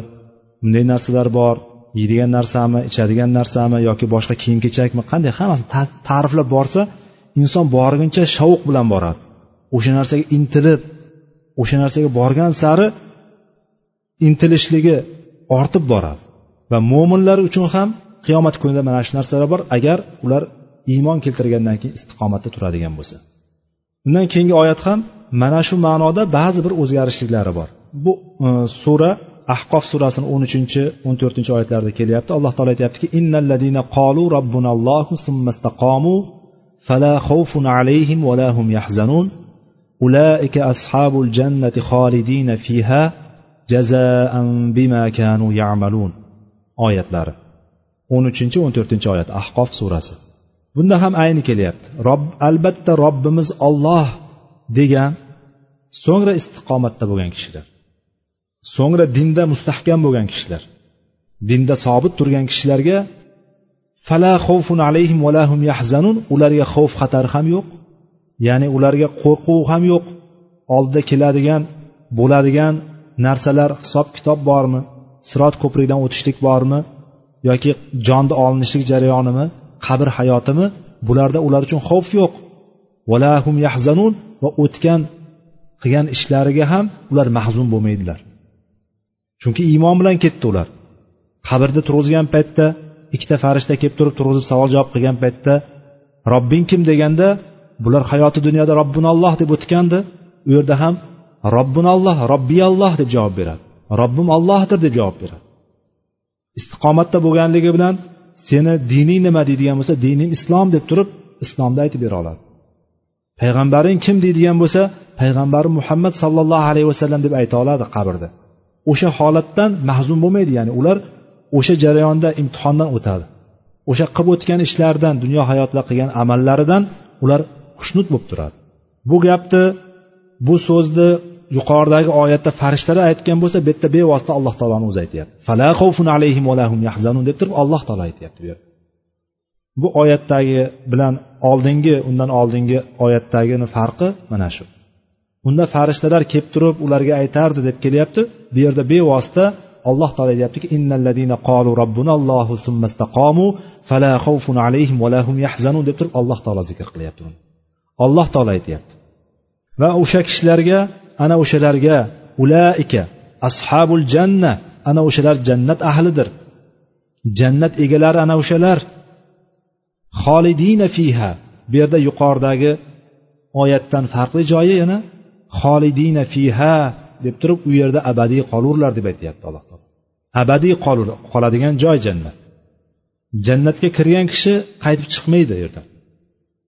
bunday narsalar bor. Yeydigan narsami ichadigan narsami yoki boshqa kiyim kechakmi qanday hammasini ta'riflab borsa inson borguncha shavq bilan boradi. O'sha narsaga intilib o'sha narsaga borgan sari intilishligi ortib boradi. Va mo'minlar uchun ham qiyomat kunida mana shu narsalar bor agar ular iymon keltirgandan keyin istiqomatda turadigan bo'lsa. Undan keyingi oyat ham mana shu ma'noda ba'zi bir o'zgarishliklari bor. Bu e, sura ahqof surasini o'n uchinchi o'n to'rtinchi oyatlarida kelyapti. Alloh taolo aytyaptiki innalladina qolu robbunallohu summastaqomu fala xawfun alayhim va yahzanun. Ulaika ashabul jannati xolidina fiha jazaan bima kanu ya'malun. Oyatlari. o'n uchinchi o'n to'rtinchi oyat ahqof surasi. Bunda ham ayni kelyapti. Rob albatta robbimiz olloh degan so'ngra istiqomatda bo'lgan kishilar so'ngra dinda mustahkam bo'lgan kishilar. Dinda sobit turgan kishilarga fala xavfun alayhim valahum yahzanun ularga xavf xatar ham yo'q. Ya'ni ularga qo'rquv ham yo'q. Oldida keladigan bo'ladigan narsalar hisob kitob bormi? Sirot ko'prikdan o'tishlik bormi? Yoki jonni olinishlik jarayonimi? Qabr hayotimi? Bularda ular uchun xavf yo'q. Valahum yahzanun va o'tgan qilgan ishlariga ham ular mahzun bo'lmaydilar. Chunki iymon bilan ketdi ular. Qabrda turg'izgan paytda ikkita farishta kelib turib turg'izib savol javob qilgan paytda robbing kim? deganda bular hayoti dunyoda robbunalloh deb o'tgandi. U yerda ham robbunalloh robbiyalloh deb javob beradi. Robbim ollohdir deb javob beradi. Istiqomatda bo'lganligi bilan seni dining nima? deydigan bo'lsa dinim islom deb turib islomni aytib bera oladi. Payg'ambaring kim deydigan bo'lsa payg'ambarim muhammad sollallohu alayhi vasallam deb ayta oladi qabrda. O'sha holatdan mahzun bo'lmaydi. Ya'ni ular o'sha jarayonda imtihondan o'tadi. O'sha qilib o'tgan ishlaridan dunyo hayotida qilgan amallaridan ular xushnud bo'lib turadi. Bu gapni bu so'zni yuqoridagi oyatda farishtalar aytgan bo'lsa bu yerda bevosita alloh taoloni o'zi aytyapti. Fala xavfun alayhim valahum yahzanun deb turib alloh taolo aytyapti bu yerda. Bu oyatdagi bilan oldingi undan oldingi oyatdagini farqi mana shu. Unda farishtalar kelib turib ularga aytardi deb kelyapti. Bu yerda bevosita alloh taolo aytyaptiki qalu robbunallohu fala alayhim yahzanun deb turib alloh taolo zikr qilyapti alloh taolo aytyapti. Va o'sha kishilarga ana o'shalarga ulaika ashabul janna ana o'shalar jannat ahlidir. Jannat egalari ana o'shalar. Xolidina fiha. Bu yerda yuqoridagi oyatdan farqli joyi yana xolidina fiha deb turib u yerda abadiy qolurlar deb aytyapti alloh taolo. Abadiy qoladigan joy jannat. Jannatga kirgan kishi qaytib chiqmaydi u yerdan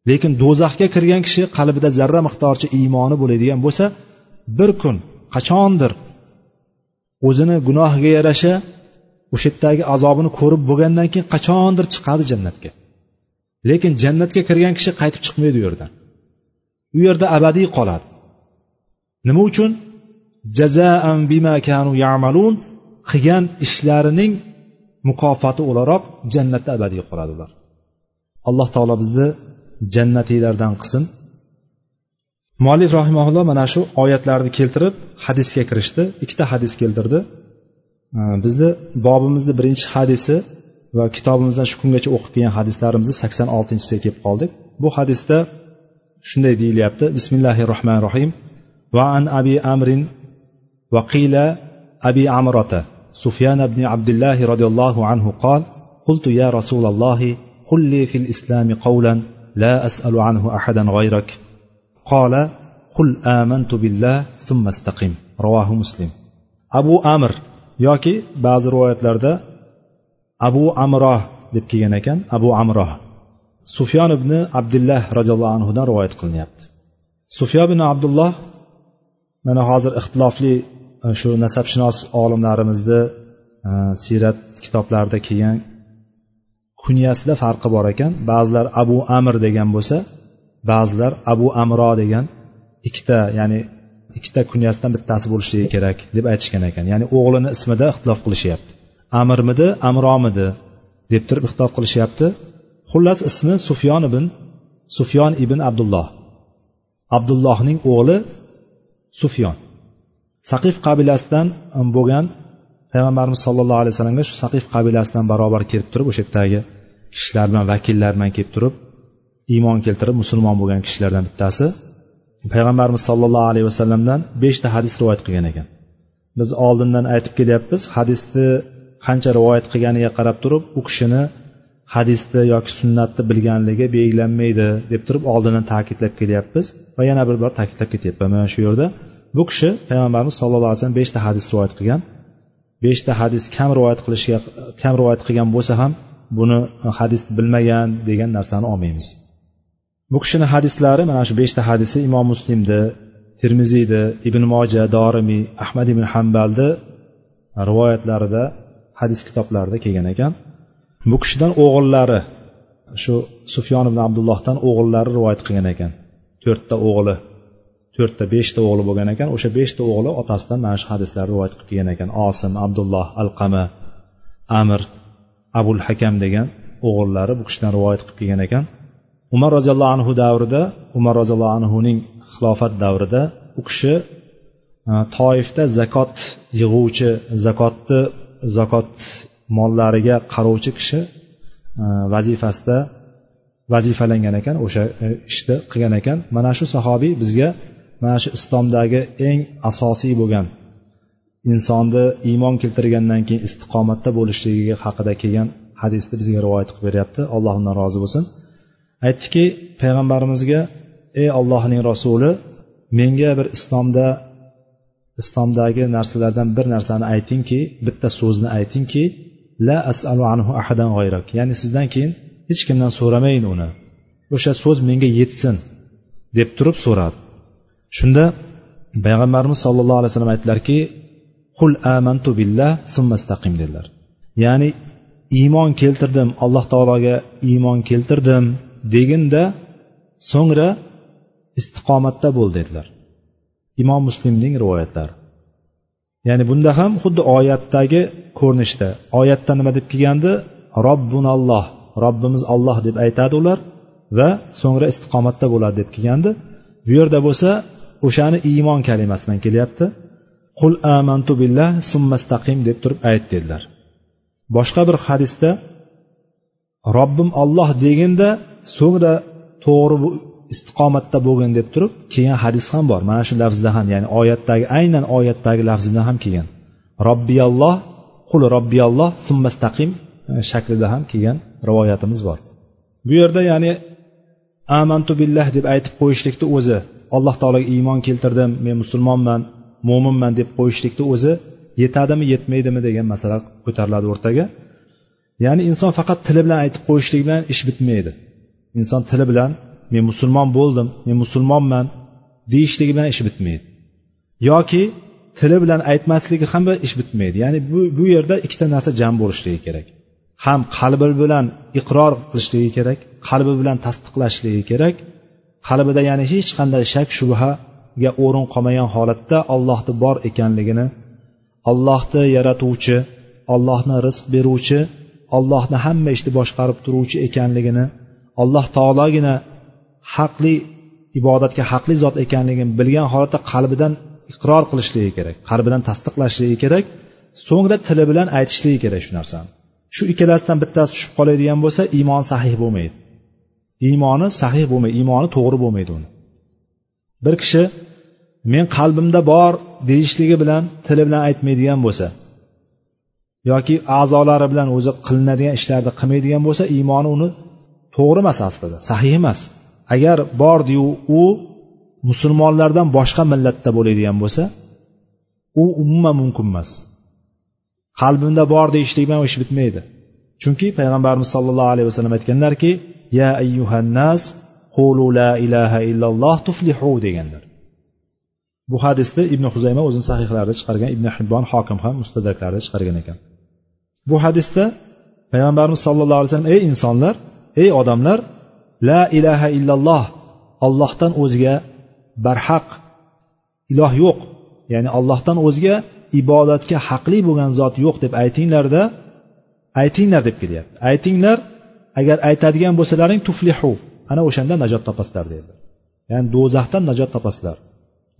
lekin do'zaxga kirgan kishi qalbida zarra miqdorcha iymoni bo'ladigan bo'lsa bir kun qachondir o'zini gunohiga yarasha o'sha yerdagi azobini ko'rib bo'lgandan keyin qachondir chiqadi jannatga. Lekin jannatga kirgan kishi qaytib chiqmaydi u yerdan u yerda abadiy qoladi. Nima uchun? Jazaan bima kanu yamalun qilgan ishlarining mukofoti o'laroq jannatda abadiy qoladi ular. Alloh taolo bizni jannatiylardan qilsin. Muallif rahimaulloh mana shu oyatlarni keltirib hadisga kirishdi. Ikkita hadis keltirdi. Bizni bobimizni birinchi hadisi va kitobimizdan shu kungacha o'qib kelgan hadislarimizni sakson oltinchisiga kelib qoldik. Bu hadisda shunday deyilyapti. Bismillahi rohmanir rohim وعن أبي أمر وقيل أبي عمرة سفيان بن عبد الله رضي الله عنه قال قلت يا رسول الله قل لي في الإسلام قولا لا أسأل عنه أحدا غيرك. قال قل آمنت بالله ثم استقم. رواه مسلم. أبو أمر يوكي بعض رواية لرد أبو عمره لبكي ينكن أبو عمره سفيان بن عبد الله رضي الله عنه رواية قلنيات سفيان بن عبد الله mana hozir ixtilofli e, shu nasabshunos olimlarimizni e, siyrat kitoblarida kelgan kunyasida farqi bor ekan. Ba'zilar abu amr degan bo'lsa ba'zilar abu amro degan ikkita ya'ni ikkita kunyasidan bittasi bo'lishligi kerak deb aytishgan ekan. Ya'ni o'g'lini ismida ixtilof qilishyapti. Amirmidi amromidi deb turib ixtilof qilishyapti. Xullas ismi sufyon ibn sufyon ibn abdulloh. Abdullohning o'g'li sufyon. Saqif qabilasidan um, bo'lgan payg'ambarimiz sollallohu alayhi vasallamga shu saqif qabilasidan barobar kelib turib o'sha yerdagi kishilar bilan vakillar bilan kelib turib iymon keltirib musulmon bo'lgan kishilardan bittasi payg'ambarimiz sollallohu alayhi vasallamdan beshta hadis rivoyat qilgan ekan. Biz oldindan aytib kelyapmiz hadisni qancha rivoyat qilganiga qarab turib u kishini hadisni yoki sunnatni bilganligi belgilanmaydi deb turib oldindan ta'kidlab kelyapmiz va yana bir bor ta'kidlab ketyapman mana shu yerda bu kishi payg'ambarimiz sallallohu alayhi vasallam beshta hadis rivoyat qilgan. Beshta hadis kam rivoyat qilishga kam rivoyat qilgan bo'lsa ham buni e, hadis bilmagan degan narsani olmaymiz. Bu kishini hadislari mana shu beshta hadisi imom muslimni termiziyni ibn moja dorimiy ahmad ibn hambalni rivoyatlarida hadis kitoblarida kelgan ekan. Bu kishidan o'g'illari shu sufyon ibn abdullohdan o'g'illari rivoyat qilgan ekan. To'rtta o'g'li to'rtta beshta o'g'li bo'lgan ekan. O'sha beshta o'g'li otasidan mana shu hadislarni rivoyat qilib kelgan ekan. Osim abdulloh alqama amir abul hakam degan o'g'illari bu kishidan rivoyat qilib kelgan ekan. Umar roziyallohu anhu davrida umar roziyallohu anhuning xilofat davrida u kishi e, toifda zakot yig'uvchi zakotni zakot mollariga qarovchi kishi e, vazifasida vazifalangan ekan o'sha e, ishni qilgan ekan. Mana shu sahobiy bizga mana shu islomdagi eng asosiy bo'lgan insonni iymon keltirgandan keyin istiqomatda bo'lishligi haqida kelgan hadisni bizga rivoyat qilib beryapti. Alloh undan rozi bo'lsin. Aytdiki payg'ambarimizga ey ollohning rasuli menga bir islomda islomdagi narsalardan bir narsani aytingki bitta so'zni aytingki la asalu anhu ahadan g'ayrak. Ya'ni sizdan keyin hech kimdan so'ramayin uni. O'sha so'z menga yetsin deb turib so'radi. Shunda payg'ambarimiz sollallohu alayhi vasallam aytdilarki qul amantu billah summastaqim dedilar. Ya'ni iymon keltirdim alloh taologa iymon keltirdim deginda so'ngra istiqomatda bo'l dedilar. Imom muslimning rivoyatlari. Ya'ni bunda ham xuddi oyatdagi ko'rinishda. Oyatda nima deb kelgandi? Robbunalloh robbimiz olloh deb aytadi ular va so'ngra istiqomatda bo'ladi deb kelgandi. Bu yerda bo'lsa o'shani iymon kalimasi bilan kelyapti. Qul amantu billah summastaqim deb turib ayt dedilar. Boshqa bir hadisda robbim olloh deginda so'ngra to'g'ri istiqomatda bo'lgin deb turib kelgan hadis ham bor. Mana shu lafzda ham ya'ni oyatdagi aynan oyatdagi lafzida ham kelgan. Robbiyalloh qul robbiyalloh summastaqim e, shaklida ham kelgan rivoyatimiz bor. Bu yerda ya'ni amantu billah deb aytib qo'yishlikni o'zi alloh taologa iymon keltirdim men musulmonman mo'minman deb qo'yishlikni o'zi yetadimi yetmaydimi degan masala ko'tariladi o'rtaga. Ya'ni inson faqat tili bilan aytib qo'yishlik bilan ish bitmaydi. Inson tili bilan men musulmon bo'ldim men musulmonman deyishligi bilan ish bitmaydi. Yoki tili bilan aytmasligi ham ish bitmaydi. Ya'ni bu, bu yerda ikkita narsa jam bo'lishligi kerak. Ham qalbi bilan iqror qilishligi kerak qalbi bilan tasdiqlashligi kerak. Qalbida ya'ni hech qanday shak shubhaga o'rin qolmagan holatda ollohni bor ekanligini allohni yaratuvchi allohni rizq beruvchi allohni hamma ishni boshqarib turuvchi ekanligini alloh taologina haqli ibodatga haqli zot ekanligini bilgan holatda qalbidan iqror qilishligi kerak qalbidan tasdiqlashligi kerak so'ngra tili bilan aytishligi kerak shu narsani. Shu ikkalasidan bittasi tushib qoladigan bo'lsa iymon sahih bo'lmaydi. Iymoni sahih bo'lmaydi iymoni to'g'ri bo'lmaydi uni. Bir kishi men qalbimda bor deyishligi bilan tili bilan aytmaydigan bo'lsa yoki a'zolari bilan o'zi qilinadigan ishlarni qilmaydigan bo'lsa iymoni uni to'g'ri emas aslida sahih emas. Agar bor deyu u musulmonlardan boshqa millatda bo'ladigan bo'lsa u umuman mumkin emas. Qalbimda bor deyishlik bilan ish bitmaydi. Chunki payg'ambarimiz sollallohu alayhi vasallam aytganlarki ya ayyuhannas qulu la ilaha illalloh tuflihu deganlar. Bu hadisni ibn huzayma o'zini sahihlarida chiqargan ibn hibbon hokim ham mustadraklarida chiqargan ekan. Bu hadisda payg'ambarimiz sollallohu alayhi vasallam ey insonlar ey odamlar la ilaha illalloh ollohdan o'zga barhaq iloh yo'q. Ya'ni allohdan o'zga ibodatga haqli bo'lgan zot yo'q deb aytinglarda aytinglar deb kelyapti. Aytinglar agar aytadigan bo'lsalaring tuflihu ana o'shanda najot topasizlar dedi ya'ni do'zaxdan najot topasizlar.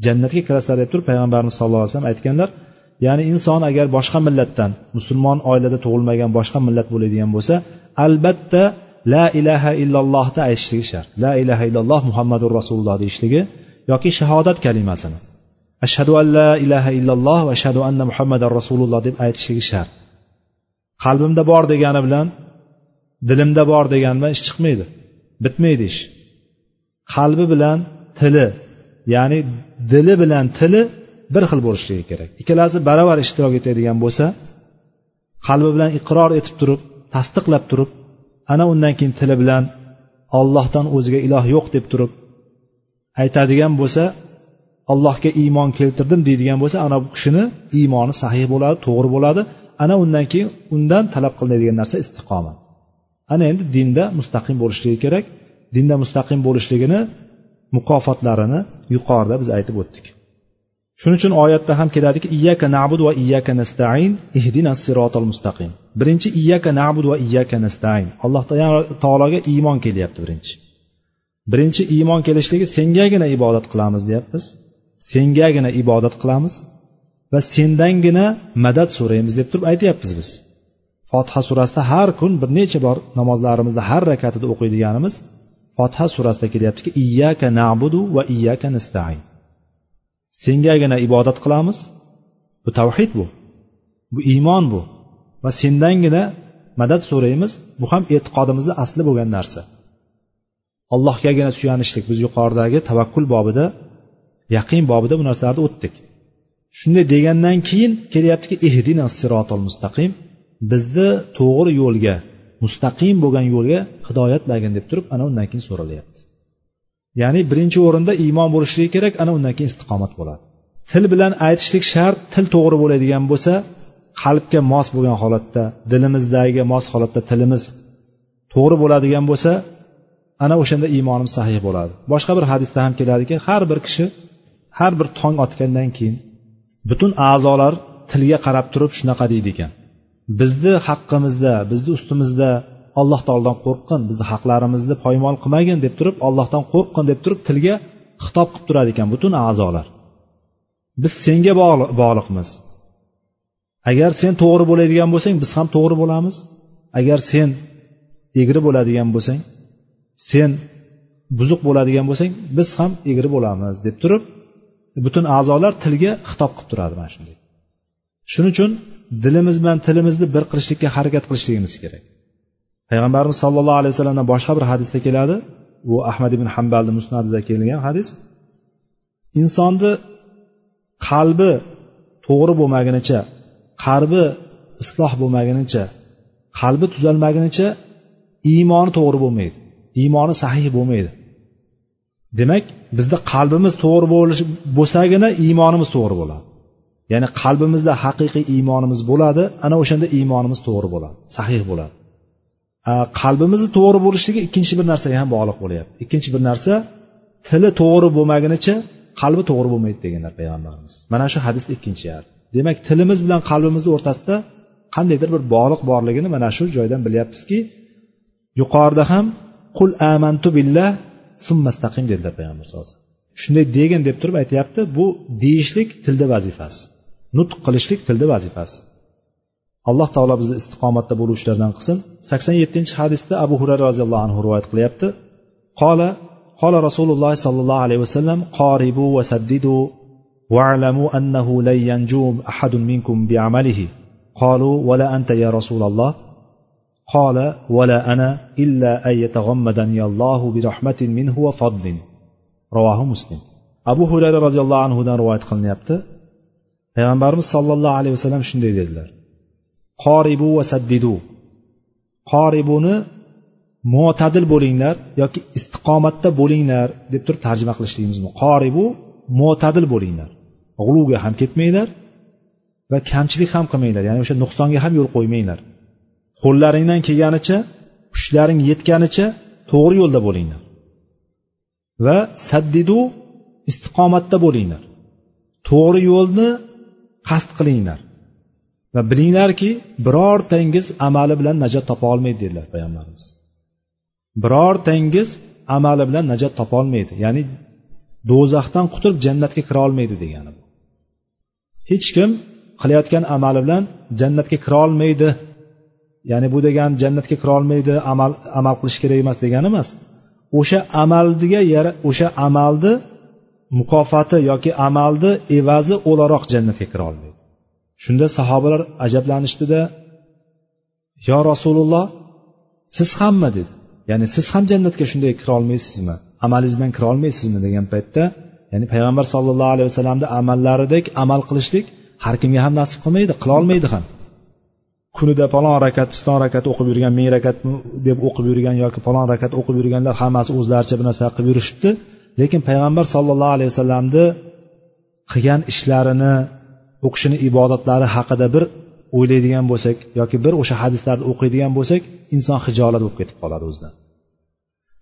Jannatga kirasizlar deb turib payg'ambarimiz sallallohu alayhi vasallam aytganlar ya'ni inson agar boshqa millatdan musulmon oilada tug'ilmagan boshqa millat bo'ladigan bo'lsa albatta la ilaha illallohni aytishligi shart. La ilaha illalloh muhammadu rasululloh deyishligi yoki shahodat kalimasini. Ashhadu an la ilaha illalloh va ashhadu anna muhammadan rasululloh deb aytishligi shart. Qalbimda bor degani bilan dilimda bor degani bilan ish chiqmaydi. Bitmaydi ish. Qalbi bilan tili ya'ni dili bilan tili bir xil bo'lishligi kerak. Ikkalasi baravar ishtirok etadigan bo'lsa qalbi bilan iqror etib turib tasdiqlab turib ana undan keyin tili bilan ollohdan o'ziga iloh yo'q deb turib aytadigan bo'lsa allohga iymon keltirdim deydigan bo'lsa ana bu kishini iymoni sahih bo'ladi to'g'ri bo'ladi. Ana undan keyin undan talab qilinadigan narsa istiqomat. Ana endi dinda mustaqim bo'lishligi kerak. Dinda mustaqim bo'lishligini mukofotlarini yuqorida biz aytib o'tdik. Shuning uchun oyatda ham keladiki iyyaka na'budu va iyyaka nastain ihdina sirotal mustaqim. Birinchi iyyaka na'budu va iyyaka nastain alloh taologa iymon kelyapti birinchi. Birinchi iymon kelishligi sengagina ibodat qilamiz deyapmiz. Sengagina ibodat qilamiz va sendangina madad so'raymiz deb turib aytyapmiz biz. Fotiha surasida har kun bir necha bor namozlarimizda har rakatida o'qiydiganimiz fotiha surasida kelyaptiki iyyaka na'budu va iyyaka nastain. Sengagina ibodat qilamiz. Bu tavhid bu. Bu iymon bu. Va sendangina madad so'raymiz bu ham e'tiqodimizni asli bo'lgan narsa. Allohgagina suyanishlik. Biz yuqoridagi tavakkul bobida yaqin bobida bu narsalarni o'tdik. Shunday degandan keyin kelyaptiki ihdina sirotol mustaqim. Bizni to'g'ri yo'lga mustaqim bo'lgan yo'lga hidoyatlagin deb turib ana undan keyin so'ralyapti ya'ni birinchi o'rinda iymon bo'lishligi kerak ana undan keyin istiqomat bo'ladi. Til bilan aytishlik shart til to'g'ri bo'ladigan bo'lsa qalbga mos bo'lgan holatda dilimizdagi mos holatda tilimiz to'g'ri bo'ladigan bo'lsa ana o'shanda iymonim sahih bo'ladi. Boshqa bir hadisda ham keladiki har bir kishi har bir tong otgandan keyin butun a'zolar tilga qarab turib shunaqa deydi ekan. Bizni haqqimizda bizni ustimizda alloh taolodan qo'rqqin bizni haqlarimizni poymol qilmagin deb turib allohdan qo'rqqin deb turib tilga xitob qilib turadi ekan butun a'zolar. Biz senga bog'liqmiz. Agar sen to'g'ri bo'ladigan bo'lsang biz ham to'g'ri bo'lamiz. Agar sen egri bo'ladigan bo'lsang sen buzuq bo'ladigan bo'lsang biz ham egri bo'lamiz deb turib butun a'zolar tilga xitob qilib turadi mana shunday. Shuning uchun dilimiz bilan tilimizni bir qilishlikka harakat qilishligimiz kerak. Payg'ambarimiz sollallohu alayhi vasallamdan boshqa bir hadisda keladi. Bu ahmad ibn hambalni musnadida kelgan hadis. Insonni qalbi to'g'ri bo'lmagunicha qalbi isloh bo'lmagunicha qalbi tuzalmagunicha iymoni to'g'ri bo'lmaydi. Iymoni sahih bo'lmaydi. Demak bizda qalbimiz to'g'ri bo'lish bo'lsagina iymonimiz to'g'ri bo'ladi. Ya'ni qalbimizda haqiqiy iymonimiz bo'ladi ana o'shanda iymonimiz to'g'ri bo'ladi sahih bo'ladi. Qalbimizni to'g'ri bo'lishligi ikkinchi bir narsaga ham bog'liq bo'lyapti. Ikkinchi bir narsa tili to'g'ri bo'lmagunicha qalbi to'g'ri bo'lmaydi deganlar payg'ambarimiz. Mana shu hadis ikkinchi yar demak tilimiz bilan qalbimizni o'rtasida qandaydir bir bog'liq borligini mana shu joydan bilyapmizki yuqorida ham qul amantu billah summastaqim dedilar payg'ambar sallallohu alayhi vasallam shunday degin deb turib aytyapti bu deyishlik tilda vazifasi nutq qilishlik tilda vazifasi alloh taolo bizni istiqomatda bo'luvchilardan qilsin sakson yettinchi hadisda abu hurayra roziyallohu anhu rivoyat qilyapti qola qola rasululloh sollallohu alayhi vasallam qoribu va saddidu واعلموا أنه لن ينجو أحد منكم بعمله قالوا ولا أنت يا رسول الله قال ولا أنا إلا أن يتغمدني الله برحمة منه وفضل رواه مسلم abu hurayra roziyallohu anhudan rivoyat qilinyapti payg'ambarimiz sollallohu alayhi vasallam shunday dedilar qoribu va saddidu qoribuni mo'tadil bo'linglar yoki istiqomatda bo'linglar deb turib tarjima qilishligimiz mumkin qoribu mo'tadil bo'linglar g'uluvga ham ketmanglar va kamchilik ham qilmanglar ya'ni o'sha nuqsonga ham yo'l qo'ymanglar Qo'llaringdan kelganicha kuchlaring yetganicha to'g'ri yo'lda bo'linglar. Va saddidu istiqomatda bo'linglar. To'g'ri yo'lni qasd qilinglar. Va bilinglarki birortangiz amali bilan najot topa olmaydi dedilar payg'ambarimiz. Birortangiz amali bilan najot topa olmaydi ya'ni do'zaxdan qutulib jannatga kira olmaydi degani bu. Hech kim qilayotgan amali bilan jannatga kira olmaydi. Ya'ni bu degani jannatga kira olmaydi amal amal qilish kerak emas degani emas o'sha amalga o'sha amalni mukofoti yoki amalni evazi o'laroq jannatga kira olmaydi. Shunda sahobalar ajablanishdida yo rasululloh siz hammi dedi. Ya'ni siz ham jannatga shunday kira olmaysizmi? Amalingiz bilan kira olmaysizmi? degan paytda ya'ni payg'ambar sollallohu alayhi vasallamni amallaridek amal qilishlik har kimga ham nasib qilmaydi qilolmaydi ham. Kunida palon rakat piston rakat o'qib yurgan ming rakat deb o'qib yurgan yoki palon rakat o'qib yurganlar hammasi o'zlaricha bir narsa qilib yurishibdi. Lekin payg'ambar sollallohu alayhi vasallamni qilgan ishlarini u kishini ibodatlari haqida bir o'ylaydigan bo'lsak yoki bir o'sha hadislarni o'qiydigan bo'lsak inson hijolat bo'lib ketib qoladi o'zidan.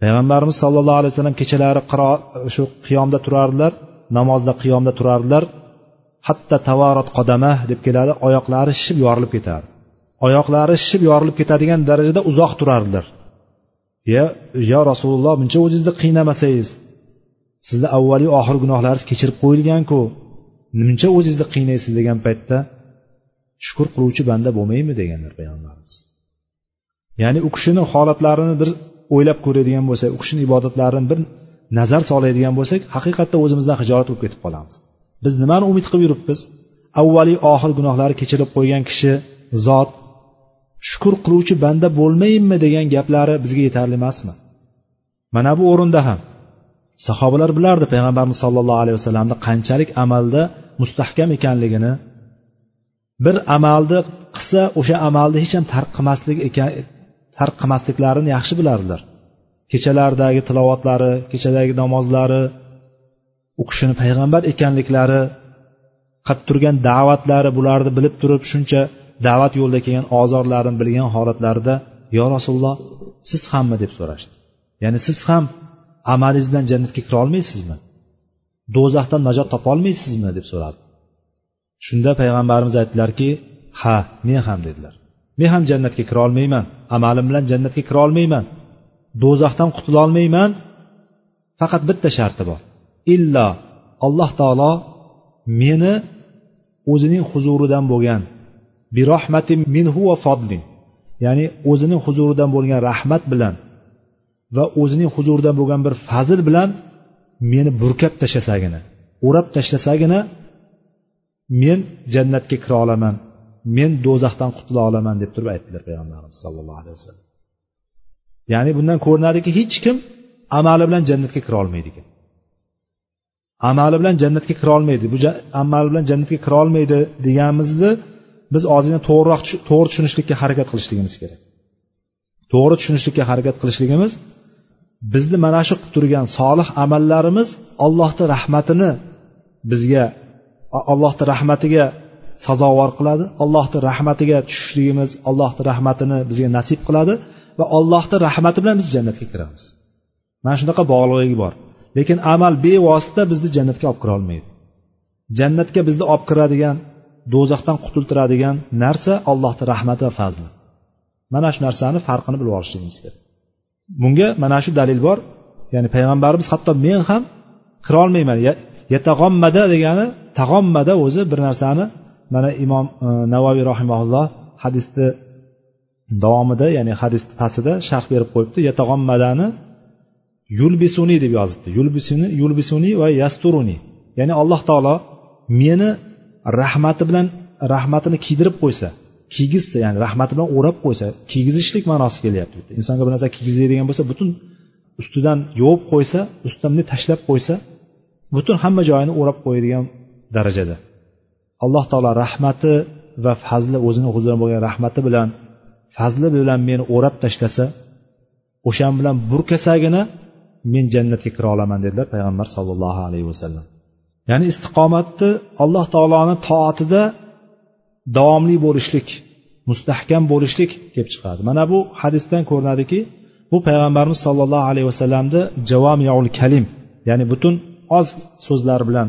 Payg'ambarimiz sollallohu alayhi vasallam kechalari shu qiyomda turardilar namozda qiyomda turardilar. Hatto tavarot qodama deb keladi oyoqlari shishib yorilib ketardi. Oyoqlari shishib yorilib ketadigan darajada uzoq turardilar. Ya yo rasululloh buncha o'zingizni qiynamasangiz. Sizni avvaliy oxir gunohlaringiz kechirib qo'yilganku. Muncha o'zingizni qiynaysiz degan paytda shukur qiluvchi banda bo'lmaymi deganlar payg'ambarimiz ya'ni u kishini holatlarini bir o'ylab ko'radigan bo'lsak u kishini ibodatlarini bir nazar soladigan bo'lsak haqiqatda o'zimizdan hijolat bo'lib ketib qolamiz. Biz nimani umid qilib yuribmiz? Avvaliy oxir gunohlari kechirib qo'ygan kishi zot shukur qiluvchi banda bo'lmayinmi degan gaplari bizga yetarli emasmi? Mana bu o'rinda ham. Sahobalar bilardi payg'ambarimiz sollallohu alayhi vasallamni qanchalik amalda mustahkam ekanligini. Bir amalni qilsa o'sha amalni hech ham tark qilmaslik ekan tark qilmasliklarini yaxshi bilardilar. Kechalardagi tilovatlari kechadagi namozlari u kishini payg'ambar ekanliklari qilib turgan da'vatlari bularni bilib turib shuncha da'vat yo'lida kelgan ozorlarini bilgan holatlarida yo rasululloh siz hammi? deb so'rashdi. Ya'ni siz ham amalingiz bilan jannatga kira olmaysizmi? Do'zaxdan najot topolmaysizmi deb so'radi. Shunda payg'ambarimiz aytdilarki ha men ham dedilar. Men ham jannatga kira olmayman amalim bilan jannatga kira olmayman do'zaxdan qutula olmayman. Faqat bitta sharti bor. Illo alloh taolo meni o'zining huzuridan bo'lgan birohmatin minhu va fodlin ya'ni o'zining huzuridan bo'lgan rahmat bilan va o'zining huzuridan bo'lgan bir fazil bilan meni burkab tashlasagina o'rab tashlasagina men jannatga kira olaman men do'zaxdan qutula olaman deb turib aytdilar payg'ambarimiz sollallohu alayhi vasallam. Ya'ni bundan ko'rinadiki hech kim amali bilan jannatga kira olmaydi ekan. Amali bilan jannatga kira olmaydi bu amali bilan jannatga kira olmaydi deganimizni biz ozgina to'g'riroq to'g'ri tushunishlikka harakat qilishligimiz kerak. To'g'ri tushunishlikka harakat qilishligimiz bizni mana shu qilib turgan solih amallarimiz allohni rahmatini bizga allohni rahmatiga sazovor qiladi allohni rahmatiga tushishligimiz allohni rahmatini bizga nasib qiladi va allohni rahmati bilan biz jannatga kiramiz. Mana shunaqa bog'liqligi bor. Lekin amal bevosita bizni jannatga olib kira olmaydi jannatga bizni olib kiradigan do'zaxdan qutultiradigan narsa allohni rahmati va fazli. Mana shu narsani farqini bilib olishligimiz kerak bunga mana shu dalil bor. Ya'ni payg'ambarimiz hatto men ham kirolmayman yatag'ommada degani tag'ommada o'zi bir narsani mana imom e, navoiy rahimaulloh hadisni davomida ya'ni hadis pastida sharh berib qo'yibdi. Yatag'ommadani yulbisuni deb yozibdi. Yulbisuni yulbisuni va yasturuni. Ya'ni alloh taolo meni rahmati bilan rahmatini kiydirib qo'ysa kiygizsa ya'ni rahmati bilan o'rab qo'ysa kiygizishlik ma'nosi kelyapti. Insonga bir narsa kiygizadigan bo'lsa butun ustidan yuvib qo'ysa ustidan bunday tashlab qo'ysa butun hamma joyini o'rab qo'yadigan darajada. Alloh taolo rahmati va fazli o'zini huzurida bo'lgan rahmati bilan fazli bilan meni o'rab tashlasa o'shan bilan burkasagina men jannatga kira olaman dedilar payg'ambar sollallohu alayhi vasallam. Ya'ni istiqomatni alloh taoloni toatida davomli bo'lishlik mustahkam bo'lishlik kelib chiqadi. Mana bu hadisdan ko'rinadiki bu payg'ambarimiz sollallohu alayhi vasallamni javomiul kalim ya'ni butun oz so'zlar bilan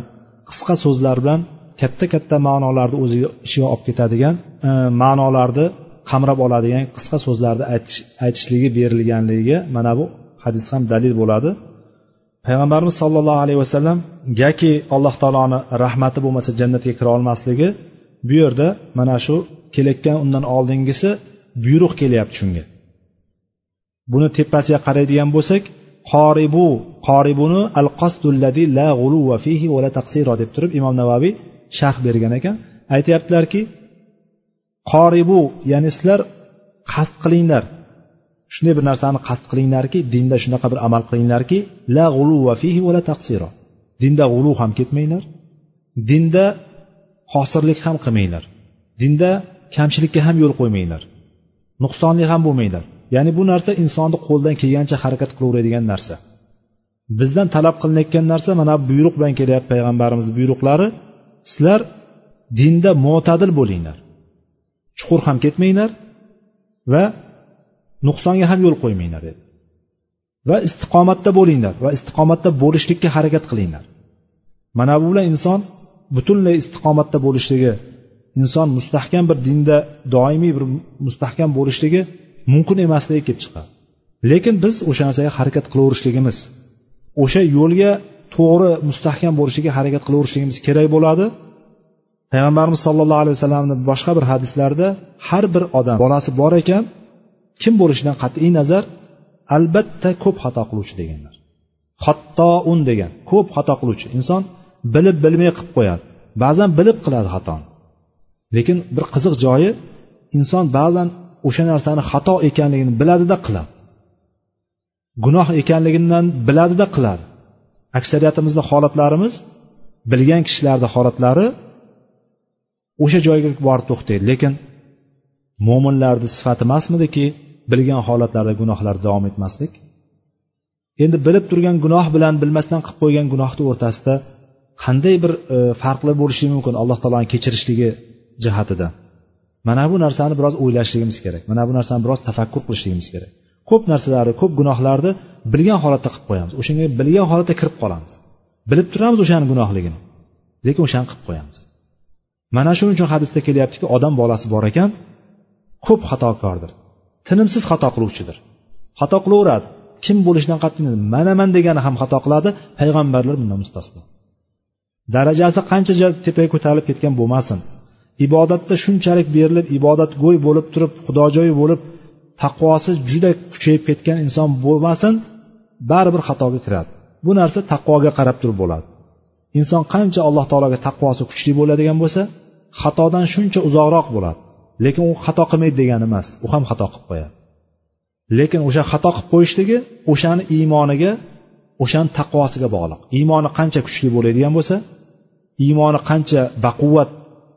qisqa so'zlar bilan katta katta ma'nolarni o'ziga ichiga olib ketadigan e, ma'nolarni qamrab oladigan qisqa so'zlarni aytish aytishligi berilganligiga mana bu hadis ham dalil bo'ladi. Payg'ambarimiz sollallohu alayhi vasallam gaki alloh taoloni rahmati bo'lmasa jannatga kira olmasligi bu yerda mana shu kelayotgan undan oldingisi buyruq kelyapti shunga. Buni tepasiga qaraydigan bo'lsak qoribu qoribuni al qasdulladi la g'uluva fihi va la taqsiro deb turib imom navaviy sharh bergan ekan. Aytyaptilarki qoribu ya'ni sizlar qasd qilinglar shunday bir narsani qasd qilinglarki dinda shunaqa bir amal qilinglarki la g'uluva fihi va la taqsiro dinda g'ulu ham ketmanglar. Dinda qosirlik ham qilmanglar. Dinda kamchilikka ham yo'l qo'ymanglar. Nuqsonli ham bo'lmanglar. Ya'ni bu narsa insonni qo'ldan kelgancha harakat qilaveradigan narsa. Bizdan talab qilinayotgan narsa mana buyruq bilan kelyapti payg'ambarimizni buyruqlari. Sizlar dinda mo'tadil bo'linglar. Chuqur ham ketmanglar va nuqsonga ham yo'l qo'ymanglar dedi. Va istiqomatda bo'linglar va istiqomatda bo'lishlikka harakat qilinglar. Mana bu bilan inson butunlay istiqomatda bo'lishligi inson mustahkam bir dinda doimiy bir mustahkam bo'lishligi mumkin emasligi kelib chiqadi. Lekin biz o'sha narsaga harakat qilaverishligimiz o'sha yo'lga to'g'ri mustahkam bo'lishiga harakat qilaverishligimiz kerak bo'ladi. Payg'ambarimiz sollallohu alayhi vasallamni boshqa bir hadislarida har bir odam bolasi bor ekan kim bo'lishidan qat'iy nazar? Albatta ko'p xato qiluvchi deganlar. Xattoun degan ko'p xato qiluvchi inson bilib bilmay qilib qo'yadi. Ba'zan bilib qiladi xatoni. Lekin bir qiziq joyi inson ba'zan o'sha narsani xato ekanligini biladida qiladi. Gunoh ekanligidan biladida qiladi. Aksariyatimizni holatlarimiz bilgan kishilarni holatlari o'sha joyga borib to'xtaydi. Lekin mo'minlarni sifati emasmidiki bilgan holatlarda gunohlar davom etmaslik endi bilib turgan gunoh bilan bilmasdan qilib qo'ygan gunohni o'rtasida qanday bir e, farqli bo'lishi mumkin alloh taoloni kechirishligi jihatidan mana bu narsani biroz o'ylashligimiz kerak. Mana bu narsani biroz tafakkur qilishligimiz kerak. Ko'p narsalarni ko'p gunohlarni bilgan holatda qilib qo'yamiz. O'shanga bilgan holatda kirib qolamiz. Bilib turamiz o'shani gunohligini lekin o'shani qilib qo'yamiz. Mana shuning uchun hadisda kelyaptiki odam bolasi bor ekan ko'p xatokordir. Tinimsiz xato qiluvchidir. Xato qilaveradi. Kim bo'lishidan qat'iy manaman degani ham xato qiladi. Payg'ambarlar bundan mustasno. Darajasi qancha tepaga ko'tarilib ketgan bo'lmasin. Ibodatda shunchalik berilib ibodatgo'y bo'lib turib xudojo'y bo'lib taqvosi juda kuchayib ketgan inson bo'lmasin baribir xatoga kiradi. Bu narsa taqvoga qarab turib bo'ladi. Inson qancha alloh taologa taqvosi kuchli bo'ladigan bo'lsa xatodan shuncha uzoqroq bo'ladi. Lekin u xato qilmaydi degani emas. U ham xato qilib qo'yadi. Lekin o'sha xato qilib qo'yishligi o'shani iymoniga o'shani taqvosiga bog'liq. Iymoni qancha kuchli bo'ladigan bo'lsa iymoni qancha baquvvat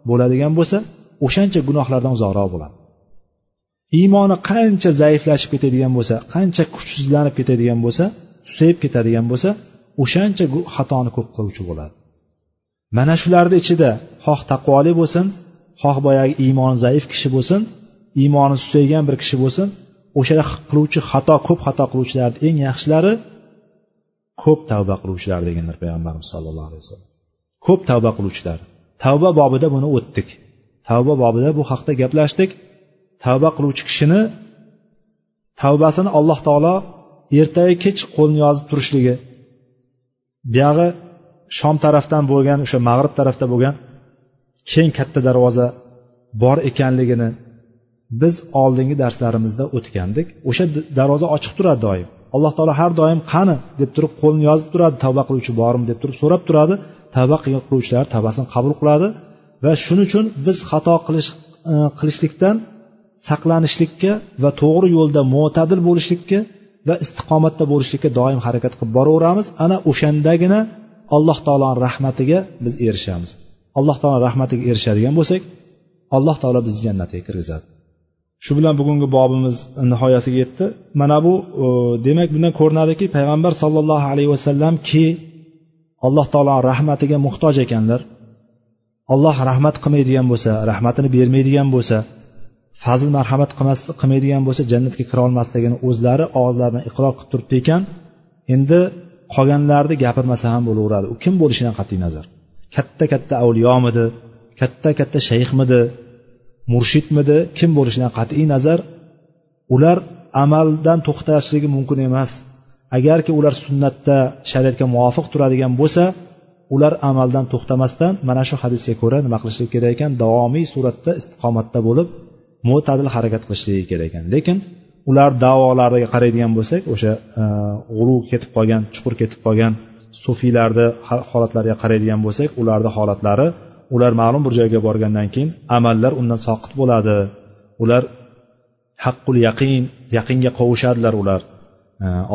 bo'ladigan bo'lsa o'shancha gunohlardan uzoqroq bo'ladi. Iymoni qancha zaiflashib ketadigan bo'lsa qancha kuchsizlanib ketadigan bo'lsa susayib ketadigan bo'lsa o'shancha xatoni ko'p qiluvchi bo'ladi. Mana shularni ichida xoh taqvoli bo'lsin xoh boyagi iymoni zaif kishi bo'lsin iymoni susaygan bir kishi bo'lsin o'sha qiluvchi xato ko'p xato qiluvchilarni eng yaxshilari ko'p tavba qiluvchilar deganlar payg'ambarimiz sallallohu alayhi vasallam. Ko'p tavba qiluvchilar. Tavba bobida buni o'tdik. Tavba bobida bu haqda gaplashdik. Tavba qiluvchi kishini tavbasini alloh taolo ertayu kech qo'lni yozib turishligi buyog'i shom tarafdan bo'lgan o'sha mag'rib tarafda bo'lgan keng katta darvoza bor ekanligini biz oldingi darslarimizda o'tgandik. O'sha darvoza ochiq turadi doim. Alloh taolo har doim qani deb turib qo'lini yozib turadi tavba qiluvchi bormi deb turib so'rab turadi. Tavba qiluvchilar tavbasini qabul qiladi. Va shuning uchun biz xato qilish e, qilishlikdan saqlanishlikka va to'g'ri yo'lda mo'tadil bo'lishlikka va istiqomatda bo'lishlikka doim harakat qilib boraveramiz. Ana o'shandagina alloh taoloni rahmatiga biz erishamiz. Alloh taolo rahmatiga erishadigan bo'lsak alloh taolo bizni jannatiga kirgizadi. Shu bilan bugungi bobimiz nihoyasiga yetdi. Mana bu e, demak bundan ko'rinadiki payg'ambar sollallohu alayhi vasallamki alloh taolo rahmatiga muhtoj ekanlar. Alloh rahmat qilmaydigan bo'lsa rahmatini bermaydigan bo'lsa fazl marhamat qilmaydigan bo'lsa jannatga kira olmasligini o'zlari og'izlaridan iqror qilib turibdi ekan. Endi qolganlarni gapirmasa ham bo'laveradi. U kim bo'lishidan qat'iy nazar? Katta katta avliyomidi katta katta shayxmidi murshidmidi kim bo'lishidan qat'iy nazar ular amaldan to'xtashligi mumkin emas. Agarki ular sunnatda shariatga muvofiq turadigan bo'lsa ular amaldan to'xtamasdan mana shu hadisga ko'ra nima qilishlik kerak ekan? Davomiy suratda istiqomatda bo'lib mo'tadil harakat qilishligi kerak ekan. Lekin ular davolariga qaraydigan bo'lsak o'sha e, ketib qolgan chuqur ketib qolgan sufiylarni holatlariga qaraydigan bo'lsak ularni holatlari ular ma'lum bir joyga borgandan keyin amallar undan soqit bo'ladi. Ular haqqul yaqin yaqinga qovushadilar ular.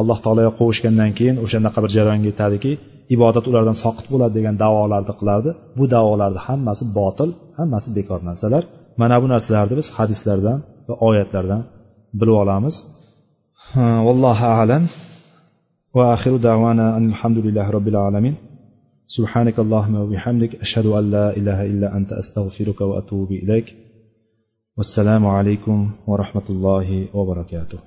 Alloh taologa qovushgandan keyin o'shanaqa bir jarayonga yetadiki ibodat ulardan soqit bo'ladi degan davolarni qilardi bu davolarni hammasi botil hammasi bekor narsalar. Mana bu narsalarni biz hadislardan va oyatlardan bilib olamiz. Vallohu alam. Va axiru davana alhamdulillahi robbil alamin سبحانك اللهم وبحمدك أشهد أن لا إله إلا أنت أستغفرك وأتوب إليك. والسلام عليكم ورحمة الله وبركاته.